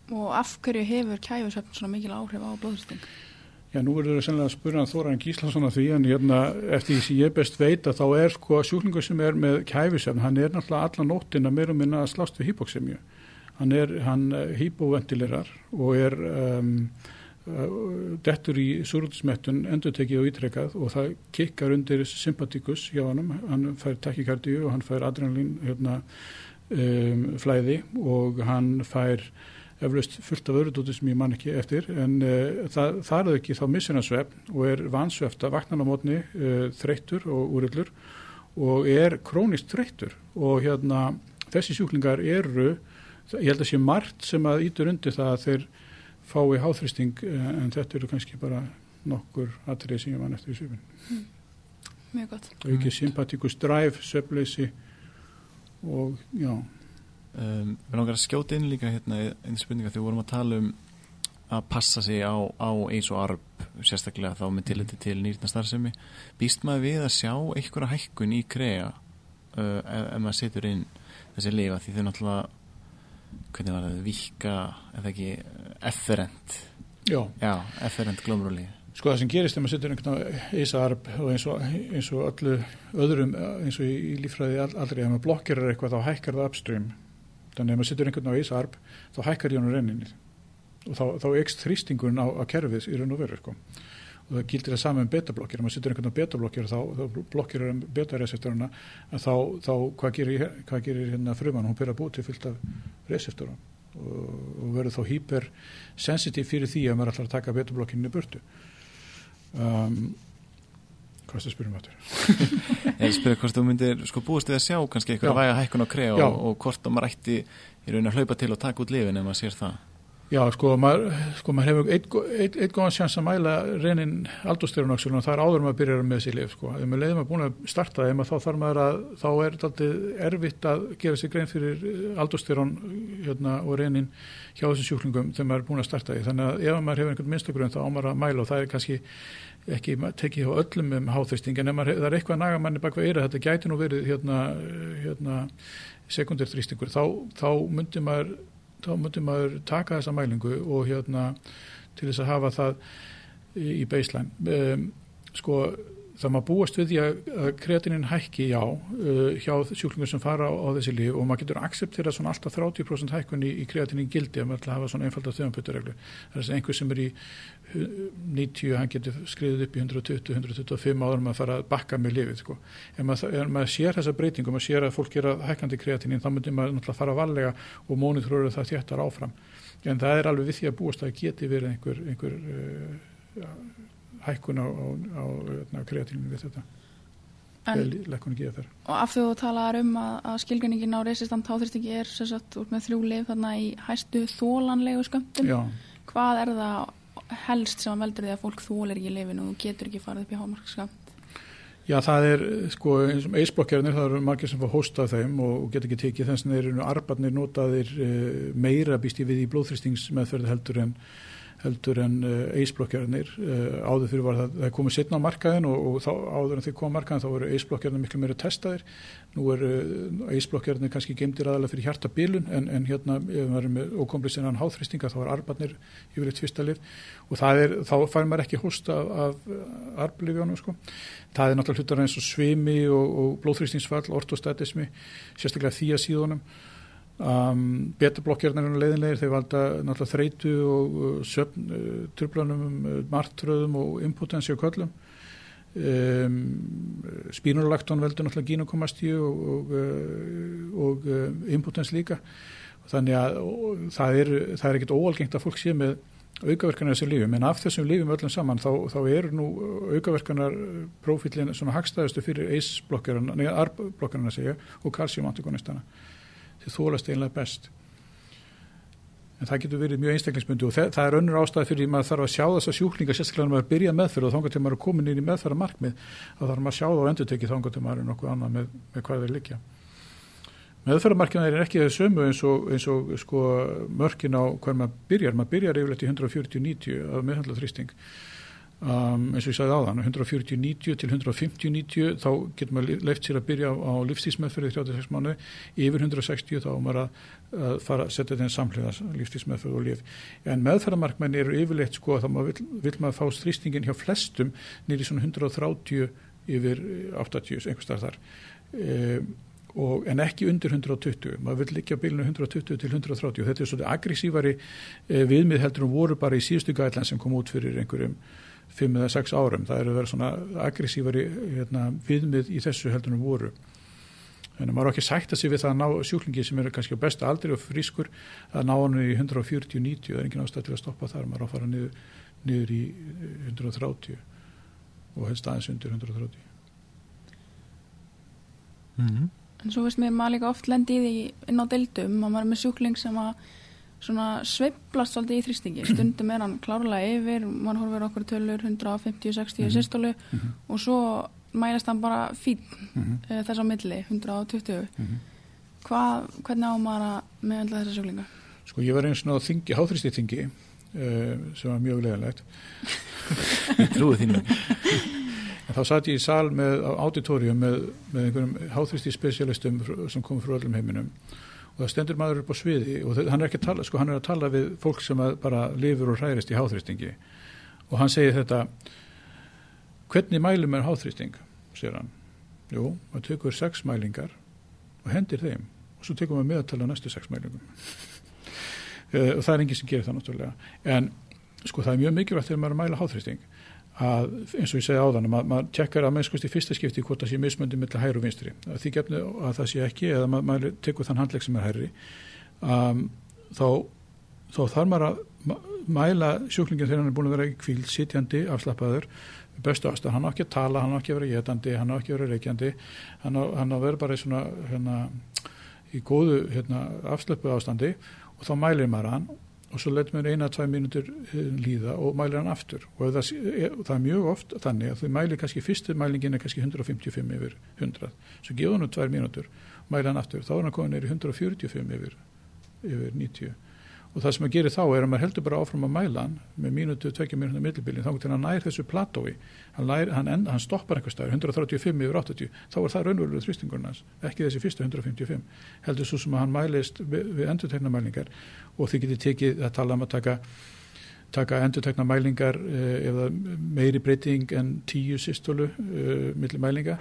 Og af hverju hefur kæfisöfn svona mikil áhrif á blóðþrýsting? Já, nú verður það sennilega að spura Þóran Gíslason að því en hérna, eftir því sem ég best veit að þá er sko sjúklingur sem er með kæfisöfn, hann er náttúrulega alla nóttina meira og minna að slást við hýpoksemju. Hann er, hann hýpoventilerar og er um, dettur í súrútismettun endur tekið og ítrekkað og það kikkar undir sympatikus hjá hann hann fær takikardíu og hann fær adrenalín hérna, um, flæði og hann fær eflaust fullt af öðru dóti sem ég man ekki eftir. En uh, það, það er ekki þá missinarsvefn og er vansvefta vaknan á mótni uh, þreyttur og úrillur og er krónist þreyttur. Og hérna þessi sjúklingar eru ég held að sé margt sem að ítur undir það að þeir fái háþristing uh, en þetta eru kannski bara nokkur atrið sem ég man eftir í svipin Mjög gott. og ekki sympatíkus dræf, söfleysi og já. Um, við langar að skjóta inn líka hérna einn spurninga þegar við vorum að tala um að passa sig á, á eins og arb sérstaklega þá með tilliti til nýrna starfsemi býst maður við að sjá einhverja hækkun í krea uh, ef, ef maður setur inn þessi lifa því þau náttúrulega hvernig var það, vika eða ekki, efferent? Já, já, efferent glómrúli Sko það sem gerist þegar maður setur einhvern ísarb og eins og, eins og öllu öðrum eins og í, í lífræði aldrei ef maður blokkirar eitthvað þá hækkar það upstream. Þannig ef maður setur einhvern ísarb þá hækkar jónu renninni og þá, þá ekst þrýstingurinn á, á kerfið í raun og veru sko. Og það gildir það saman um betablokkir ef maður setur einhvern betablokkir þá, þá blokkirar um betareseptoruna þá, þá hvað gerir, hvað gerir hérna frumann hún byrja að búið til fyllt af reseptorum og, og verður þá hypersensitív fyrir því að maður ætlar að taka betablokkinni burtu um, hvað er það að spyrja um þetta? Ég spyrir hvort þú myndir sko búist að sjá kannski Já. einhverja væga hækkun á krea Já. og, og hvort að maður ætti í raun að hlaupa til og taka út lifin ef maður sér það Já, sko, maður, sko, maður hefur eitt, eitt, góðan sjans að mæla reynin aldurstyrunoksulun og það er áður maður byrjar með þessi lif, sko. Ef maður leiðum að búin að starta þeim að þá þarf maður að, þá er þetta alltaf erfitt að gera sér grein fyrir aldurstyrun hérna, og reynin hjá þessum sjúklingum þegar maður er búin að starta því. Þannig að ef maður hefur einhvern minnstagrunn þá á maður að mæla og það er kannski ekki tekið hjá öllum um háþristing en maður, það er eitthvað að naga manni bak við eira, þetta gæti nú verið hérna, hérna, sekundir þrýstingur, þá, þá myndi maður þá myndi maður taka þessa mælingu og hérna til þess að hafa það í baseline. Um, sko það maður búast við því að, að kreatinin hækki já uh, hjá sjúklingur sem fara á, á þessi líf og maður getur acceptera svona alltaf 30% hækkun í, í kreatinin gildi að maður ætla að hafa svona einfalda þjóðanputtarreglu það er þess að einhver sem er í hu- 90, hann getur skriðið upp í 120, 125 áður en maður fara að bakka með lifið sko. ef maður, maður sér þessa breytingu, maður sér að fólk gera hækkandi kreatinin, þá myndir maður náttúrulega fara varlega og mónitrúra það þéttar áfram en það er alveg við því að búast að geti verið einhver, einhver uh, hækkun á, á, á, á kreatininu við þetta og af því þú talaðar um að, að skilgjörningin á resistant háþristingi er sagt út með þrjú lif þarna í hæstu þólanlegu skömmtum. Já, Hvað er það helst sem veldur því að fólk þólar ekki lifinu og getur ekki farið upp í hámarksskamt? Já, það er sko eins og eisblokkjarnir, það eru margir sem fá hósta af þeim og, og get ekki tekið þess að þeir eru arbarnir notaðir uh, meira býst ég við í blóðþrýstingsmeðferð heldur en heldur en eisblokkjarnir uh, áður fyrir var það, það komið setna á markaðin og, og þá, áður en þeir koma á markaðin þá voru eisblokkjarnir miklu meira testaðir. Nú er uh, eisblokkjarnir kannski gemdir aðalega fyrir hjartabilun en, en hérna ef maður er með ókomplisinnan háþrýstinga þá er arbarnir yfirleitt fyrsta lif og er, þá fær maður ekki hósta af, af arblifjónum sko. Það er náttúrulega hlutar eins og svimi og, og blóðþrýstingsfall, um, betablokkjarnir eru leiðinlegir þeir valda náttúrulega þreitu og uh, söfn, uh, trublanum, uh, martröðum og impotensi og köllum. Um, spínurlakton veldur náttúrulega gynokomastíu og, og, uh, og uh, impotens líka. Þannig að og, það er, er ekkit óalgengt að fólk sé með aukaverkanar þessum lífum, en af þessum lífum öllum saman þá, þá eru nú aukaverkanar prófílinn svona hagstæðustu fyrir ACE-blokkarana, neða ARB-blokkarana segja og kalsíumantikonistana þið þólast einlega best en það getur verið mjög einstaklingsmyndu og það, er önnur ástæði fyrir því maður þarf að sjá þessa sjúklinga sérstaklega når maður byrja meðferð og þángar til maður er komin inn í meðferða markmið þá þarf maður að sjá það og endur tekið þángar til maður er nokkuð annað með, með hvað þeir liggja meðferðamarkmiðan er ekki þau sömu eins og, eins og sko, mörkin á hver maður byrjar. Maður byrjar yfirleitt í 140-90 af meðhandla þrýsting. Um, eins og ég sagði áðan, 140-90 til 150-90 þá getur maður leift sér að byrja á, á lífstísmeðferði 36 mánu, yfir 160 þá maður að, að fara að setja þenn samhliða lífstísmeðferð og líf. En meðferðamarkmenn eru yfirleitt sko að maður vil, vil maður fá þrýstingin hjá flestum nýri svona 130 yfir 80, einhvers þar þar. Um, og, en ekki undir 120, maður vil líka bílinu 120 til 130 þetta er svolítið aggressívari eh, viðmið heldur um voru bara í síðustu gætlan sem kom út fyrir einhverjum 5 eða 6 árum, það eru verið svona aggressívari hérna, viðmið í þessu heldur um voru þannig að maður er ekki sætt að sig við það að ná sjúklingi sem er kannski á besta aldri og frískur að ná hann í 140-90 það er engin ástæð til að stoppa þar, maður er að fara niður, niður í 130 og helst aðeins undir 130 Mm -hmm. En svo veist mér maður líka oft lendi í því inn á deildum að maður er með sjúkling sem að svona sveiblast svolítið í þrýstingi stundum er hann klárlega yfir maður horfir okkur tölur 150-60 í systólu Mhm. og svo mælast hann bara fín Mhm. uh, þess á milli 120 Mhm. Hvað, hvernig á maður að meðhandla þessa sjúklinga? Sko ég var eins og þingi, háþristi þingi uh, sem var mjög leðanlegt Ég trúi þínu en þá satt ég í sal með á auditorium með, með einhverjum háþristi spesialistum sem kom frá öllum heiminum og það stendur maður upp á sviði og hann er ekki að tala, sko hann er að tala við fólk sem bara lifur og hræðist í háþristingi og hann segir þetta hvernig mælum er háþristing segir hann, jú, maður tekur sex mælingar og hendir þeim og svo tekum við meðtala næstu sex mælingum. Eh, og það er enginn sem gerir það náttúrulega. En sko það er mjög mikilvægt þegar maður að mæla háþristing að eins og ég segi áðan að maður, tekkar að mennskust í fyrsta skipti hvort það sé mismöndi millir hæru og vinstri. Að því gefnu að það sé ekki eða maður, maður tekur þann handlegg sem er hæri um, þá, þá þarf maður að mæla sjúklingin þegar hann er búin að vera í kvíld sitjandi, afslappaður bestu ástæð, hann á ekki að tala, hann á ekki að vera getandi, hann á ekki að vera reykjandi hann á, hann á vera bara í svona hérna, í góðu hérna, afslappu ástandi og þá mælir maður hann og svo letur maður eina, tvei mínútur eh, líða og mælir hann aftur. Og það, er, það er mjög oft þannig að þau mælir kannski fyrstu mælingin er kannski 155 yfir 100 svo gefa hann tvær mínútur mælir hann aftur þá er hann komin neyri 145 yfir, yfir 90 og það sem að gera þá er að maður heldur bara áfram að mæla hann með mínútu, tvekja mínútu millibilin þá til hann nær þessu platói. Hann, hann, hann stoppar einhver staður 135 yfir 80 þá er það raunverulega þrýstingurinn hans ekki þessi fyrstu 155 heldur svo sem að hann mælist við, við endurtegna mælingar og þið getið tekið að tala um að taka taka endurtegna mælingar eh, það meiri breyting en tíu systólu uh, milli mælinga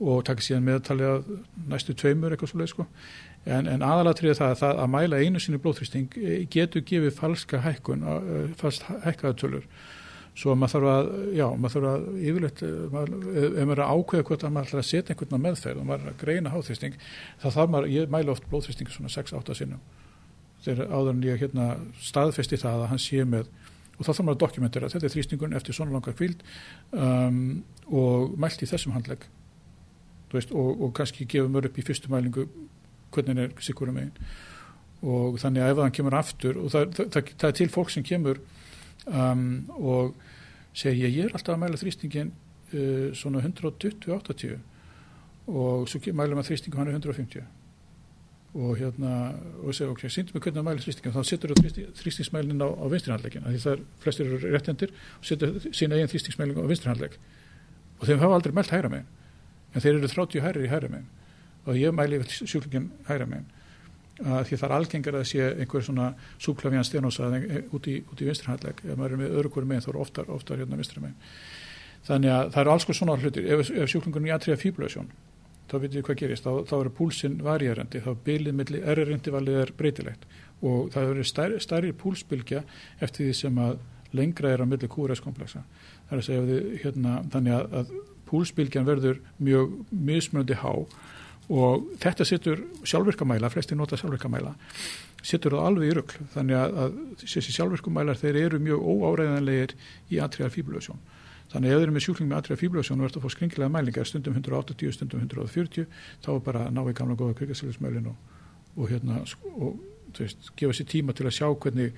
og taka síðan meðtalið að næstu tveimur eitthvað svo leið sko. En, en aðalatriðið það, það að mæla einu sinni blóðþrýsting eh, getur gefið falska hækkun, falsk hækkaðatölur svo maður þarf að, já, maður þarf að yfirleitt, eh, maður, ef maður er að ákveða hvort að maður ætlar að setja einhvern á meðferð og maður er að greina háþrýsting, þá þarf maður, ég mæla oft blóðþrýsting svona 6-8 sinnum þegar áður en ég hérna staðfesti það að hann sé með og þá þarf maður að dokumentera, þetta er þrýstingun eftir svona langar kvíld um, og mælt í þessum handlegg. Veist, og, og kannski gefum maður upp í fyrstu mælingu hvernig er sikurum megin. Og þannig að ef hann kemur aftur og það, það, það, það er til fólk sem kemur um, og segir ég, er alltaf að mæla þrýstingin uh, svona 120-80 og svo mælum að þrýstingum hann er 150 og hérna og segja ok, sýndum við hvernig að mæla þrýstingum. Þá setur þú þrýstingsmælinn á, á vinstrihandlegin því það er, flestir eru réttendir og setur sína eigin þrýstingsmæling á vinstrihandleg og þeim hafa aldrei mælt hæra megin en þeir eru 30 hærir í hæra megin. Og ég mæli yfir sjúklingin hæra megin að því það er algengar að sé einhver svona súklavíðan stenósa út í, í vinstrihandleg ef maður er með örugur megin þá eru oftar, oftar hérna vinstri megin. Þannig að það eru alls konar svona hlutir. Ef, ef sjúklingun í atriða fíbulösjón þá veitum við hvað gerist, þá, þá er púlsinn varjærandi, þá bylið milli errerindivalið er breytilegt og það verður stærri, stærri púlsbylgja eftir því sem að lengra er á milli QRS-kompleksa. Það er að segja við, hérna, þannig að, að púlsbylgjan verður mjög mismunandi há og þetta setur sjálfvirkamæla, flestir nota sjálfvirkamæla, setur það alveg í rugl, þannig að, að þessi sjálfvirkamælar þeir eru mjög óáreiðanlegir í atrial fíbulösjón. Þannig að ef þeir eru með sjúkling með atrial fíbulösjón og ert að fá skringilega mælingar stundum 180, stundum 140, þá er bara að ná í gamla góða kvikasælismælin og, og hérna, og veist, gefa sér tíma til að sjá hvernig,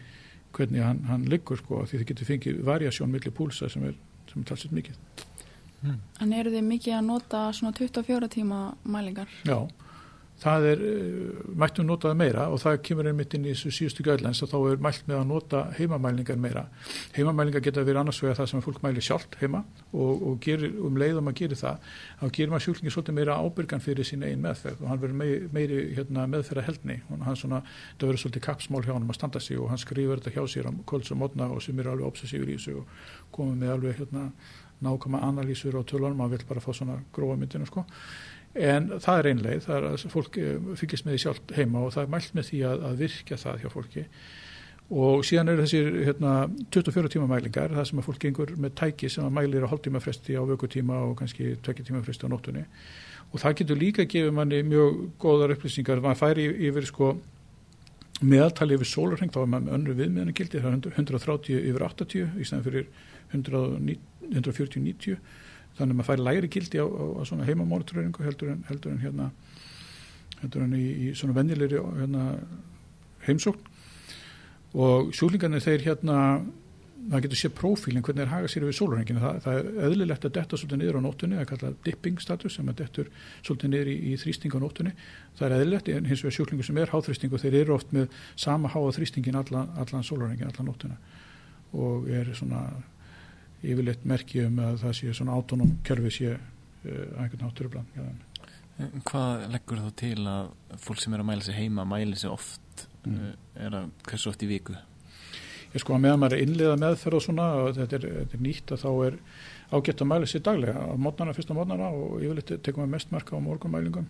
hvernig hann, hann liggur, sko, því þið getur fengið variasjón millir púlsa sem er, sem er talsett mikið. En eru þið mikið að nota svona 24 tíma mælingar? Já, það er, uh, mættum notaði meira og það kemur einmitt inn í þessu síðustu gæðlens og þá er mælt með að nota heimamælingar meira. Heimamælingar geta verið annars vegar það sem fólk mæli sjálft heima og, og gerir, um leið og maður gerir það, þá gerir maður sjúklingi svolítið meira ábyrgan fyrir sín einn meðferð og hann verður meiri, meiri hérna, meðferða heldni og hann svona, það verður svolítið kapsmál hjá hann að standa sig og hann skrifur þetta hjá sér á kvölds og mótna og sem er alveg obsessífur í þessu og komið með alveg hérna, nákvæma analýsur og tölunum, maður vil bara fá svona gróa myndinu sko en það er einleið, það er að fólk eh, fylgist með því sjálft heima og það er mælt með því að, að virkja það hjá fólki. Og síðan eru þessir hérna, 24 tíma mælingar, það sem að fólk gengur með tæki sem að mælir á hálftíma fresti á vökutíma og kannski tvekki tíma fresti á nóttunni. Og það getur líka að gefa manni mjög góðar upplýsingar, maður færi yfir sko meðaltali yfir sólarheng, þá er maður með önru viðmiðanagildi, það er 130 yfir 80 í stæðan fyrir 140-90 þannig að maður færi læri gildi á, á, á svona heimamónitoreringu heldur en, heldur en hérna heldur en í, í svona vennilegri hérna, heimsókn. Og sjúklingarnir þeir hérna það getur séð prófílinn hvernig þeir haga sér yfir sólurhenginu, það, það er eðlilegt að detta svolítið niður á nóttunni, það er kallað dipping status sem að dettur svolítið niður í, í þrýsting á nóttunni, það er eðlilegt en hins vegar sjúklingur sem er háþrýstingu þeir eru oft með sama háa þrýstingin allan, allan sólurhengin, allan nóttuna og er svona yfirleitt merkið um að það sé svona autonóm kjörfi sé uh, einhvern náttúrublan Hvað leggur þá til að fólk sem er að mæla sig heima mæli sig oft mm. uh, er að hversu oft í viku? Ég sko að meðan maður er innliða meðferð og svona og þetta er, þetta er nýtt að þá er ágætt að mæla sig daglega á mótnana, fyrsta mótnana og yfirleitt tekum við mest marka á morgunmælingum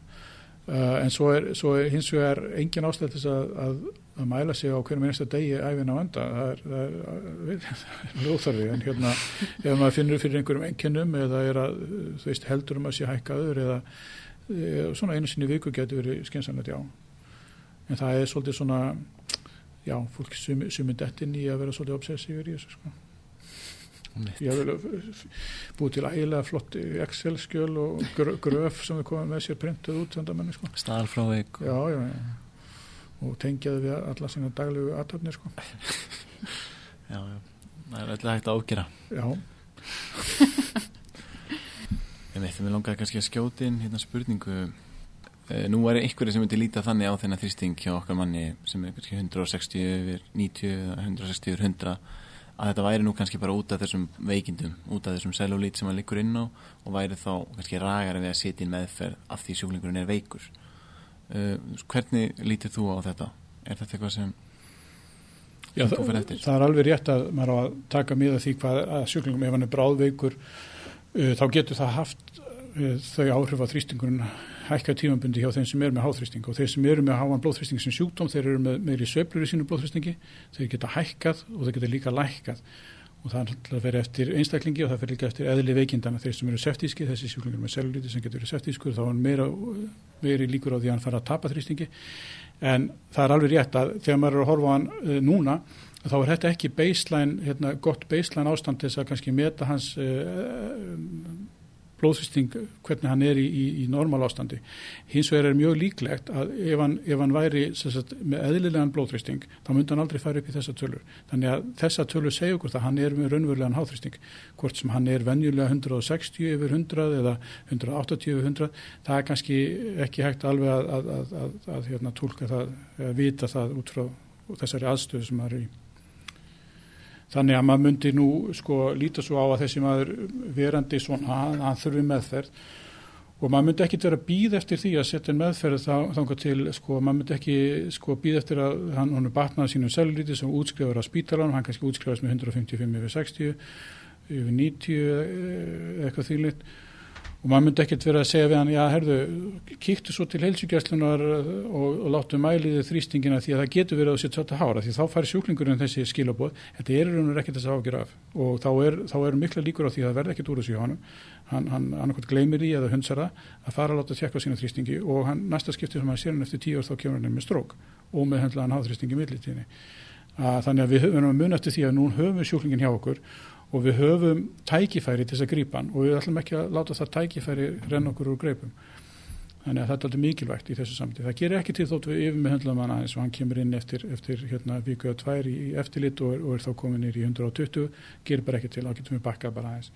uh, en svo er, svo er hins vegar engin ástæð til að, að, að mæla sig á hverjum einasta degi æfin á enda það er, það er lóþarfi en hérna ef maður finnur fyrir einhverjum enginnum eða er að veist heldur um að sé hækkaður eða, eða svona einu sinni viku getur verið skynsanlega já en það er svolítið svona já, fólk sumir dettin í að vera svolítið obsessífur í þessu sko. Ég hef vel búið til ægilega flott Excel-skjöl og gröf sem við komum með sér printað út sko. staðalfráðið já, já, já. Og tengjaði við alla sína daglegu aðtöfni sko. já, já. Það er alltaf hægt að ágjera já. Ég veit, við langaði kannski að skjóti inn hérna spurningu. Eh, nú er einhverju sem myndi líta þannig á þennan þrýsting hjá okkar manni sem er kannski 160 yfir 90 eða 160 yfir 100 að þetta væri nú kannski bara út af þessum veikindum, út af þessum cellulít sem hann liggur inn á og væri þá kannski ragari við að setja inn meðferð af því sjúklingurinn er veikur. Uh, hvernig lítir þú á þetta? Er þetta eitthvað sem Já, þú fyrir eftir? Það er alveg rétt að maður á að taka miða því hvað að sjúklingum ef hann er bráðveikur uh, þá getur það haft uh, þau áhrif á þrýstingurinn hækka tímanbundi hjá þeim sem er með háþrýsting. Og þeir sem eru með háan blóðþrýsting sem sjúkdóm þeir eru með meiri sveplur í sínu blóðþrýstingi þeir geta hækkað og þeir geta líka lækkað. Og það að vera eftir einstaklingi og það fyrir líka eftir eðli veikindana þeir sem eru septíski, þessi sjúklingur með sellulíti sem getur verið septískur þá er meira, meiri líkur á því að hann fara að tapa þrýstingi. En það er alveg rétt að þegar maður er að horfa á hann uh, núna þá er þetta ekki baseline, hérna, gott baseline ástand til þess að kannski meta hans uh, blóðþristing hvernig hann er í, í, í normal ástandi. Hins vegar er mjög líklegt að ef hann, ef hann væri sagt, með eðlilegan blóðþristing þá myndi hann aldrei fara upp í þessa tölur. Þannig að þessa tölur segja okkur það hann er með raunverulegan háþristing. Hvort sem hann er venjulega 160 yfir 100 eða 180 yfir 100 það er kannski ekki hægt alveg að, að, að, að hérna, tólka það, að vita það út frá þessari aðstöðu sem það er í. Þannig að maður myndi nú sko líta svo á að þessi maður verandi svona að hann þurfi meðferð. Og maður myndi ekki vera að býða eftir því að setja meðferð þá, þángar til sko maður myndi ekki sko býða eftir að hann, hann er batnað sínum sellulíti sem útskrifur á spítalan, hann kannski útskrifast með 155 yfir 60 yfir 90 eitthvað þýlitt og maður myndi ekkert vera að segja við hann já, herðu, kíktu svo til heilsugjastlunar og, og láttu mæliði þrýstingina því að það getur verið að setja þetta hára því þá fari sjúklingurinn þessi skilabóð þetta er raun og ekkert þess að ágjur af. Og þá er, þá er mikla líkur á því að það verði ekkert úr þessu hjá hann hann, hann annarkot gleymir í eða hundsara að fara að láta tjekka sína þrýstingi og hann næsta skipti sem hann sér hann eftir tíu ár þá kemur hann með strók og með hendlaðan háþrýstingi millitíðinni. Þannig að við höfum mun eftir því að nú höfum við sjúklingin hjá okkur og við höfum tækifæri til þess að grípa hann og við ætlum ekki að láta það tækifæri renna okkur úr greipum. Þannig að þetta er alveg mikilvægt í þessu samtíð. Það gerir ekki til þótt við yfir með höndlaðum hann aðeins og hann kemur inn eftir, eftir hérna, viku eða tvær í, í eftirlit og er, og er þá komin nýr í 120, gerir bara ekki til, þá getum við bakkað bara aðeins.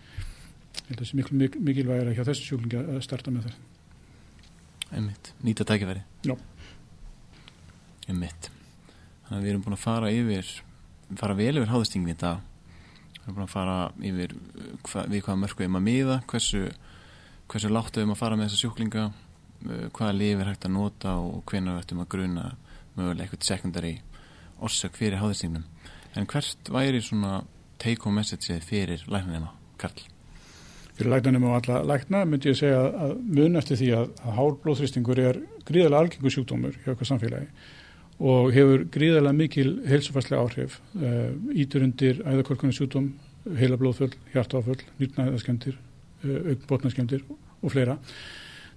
Þetta er mikil, mikil, mikilvægir hjá þessu sjúklingi að starta með það. Emmitt, nýta tækifæri. Já. Emmitt. Þannig að við erum búin að fara yfir, fara vel yfir háðstingin þetta við erum búin að fara yfir hva, við hvaða mörku við erum að miða hversu, hversu láttu við erum að fara með þessa sjúklinga uh, hvaða lifir hægt að nota og hvernig við ættum að gruna mögulega eitthvað sekundari orsök fyrir háðistígnum en hvert væri svona take home message fyrir læknarina, Karl? fyrir læknanum og alla lækna myndi ég segja að, mun eftir því að, að hár blóðþrýstingur er gríðarlega algengur sjúkdómur hjá okkar samfélagi og hefur gríðarlega mikil heilsufarslega áhrif uh, ítur undir æðakorkunni sjúkdóm heila blóðfull, hjartáfull, nýrnaðaskemdir uh, aukbótnaskemdir og fleira.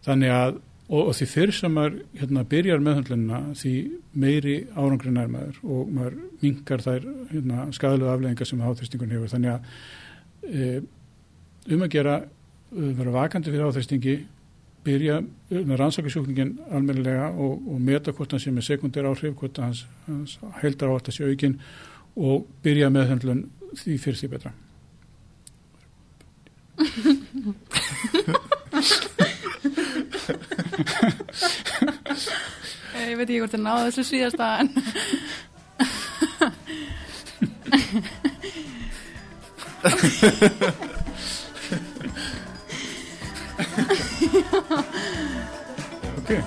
Þannig að og, og því fyrr sem maður hérna, byrjar meðhundlunna því meiri árangri nærmaður og maður mingar þær hérna, skadalega afleggingar sem háþristingun hefur. Þannig að e, um að gera uh, vera vakandi fyrir áþristingi byrja með rannsakarsjúkningin almennilega og, og meta hvort hann sé með sekundær áhrif, hvort hans, hans heldar á alltaf sé aukin og byrja meðhundlun því fyrir því betra. Ég veit ekki hvort það náðu þessu síðasta en 对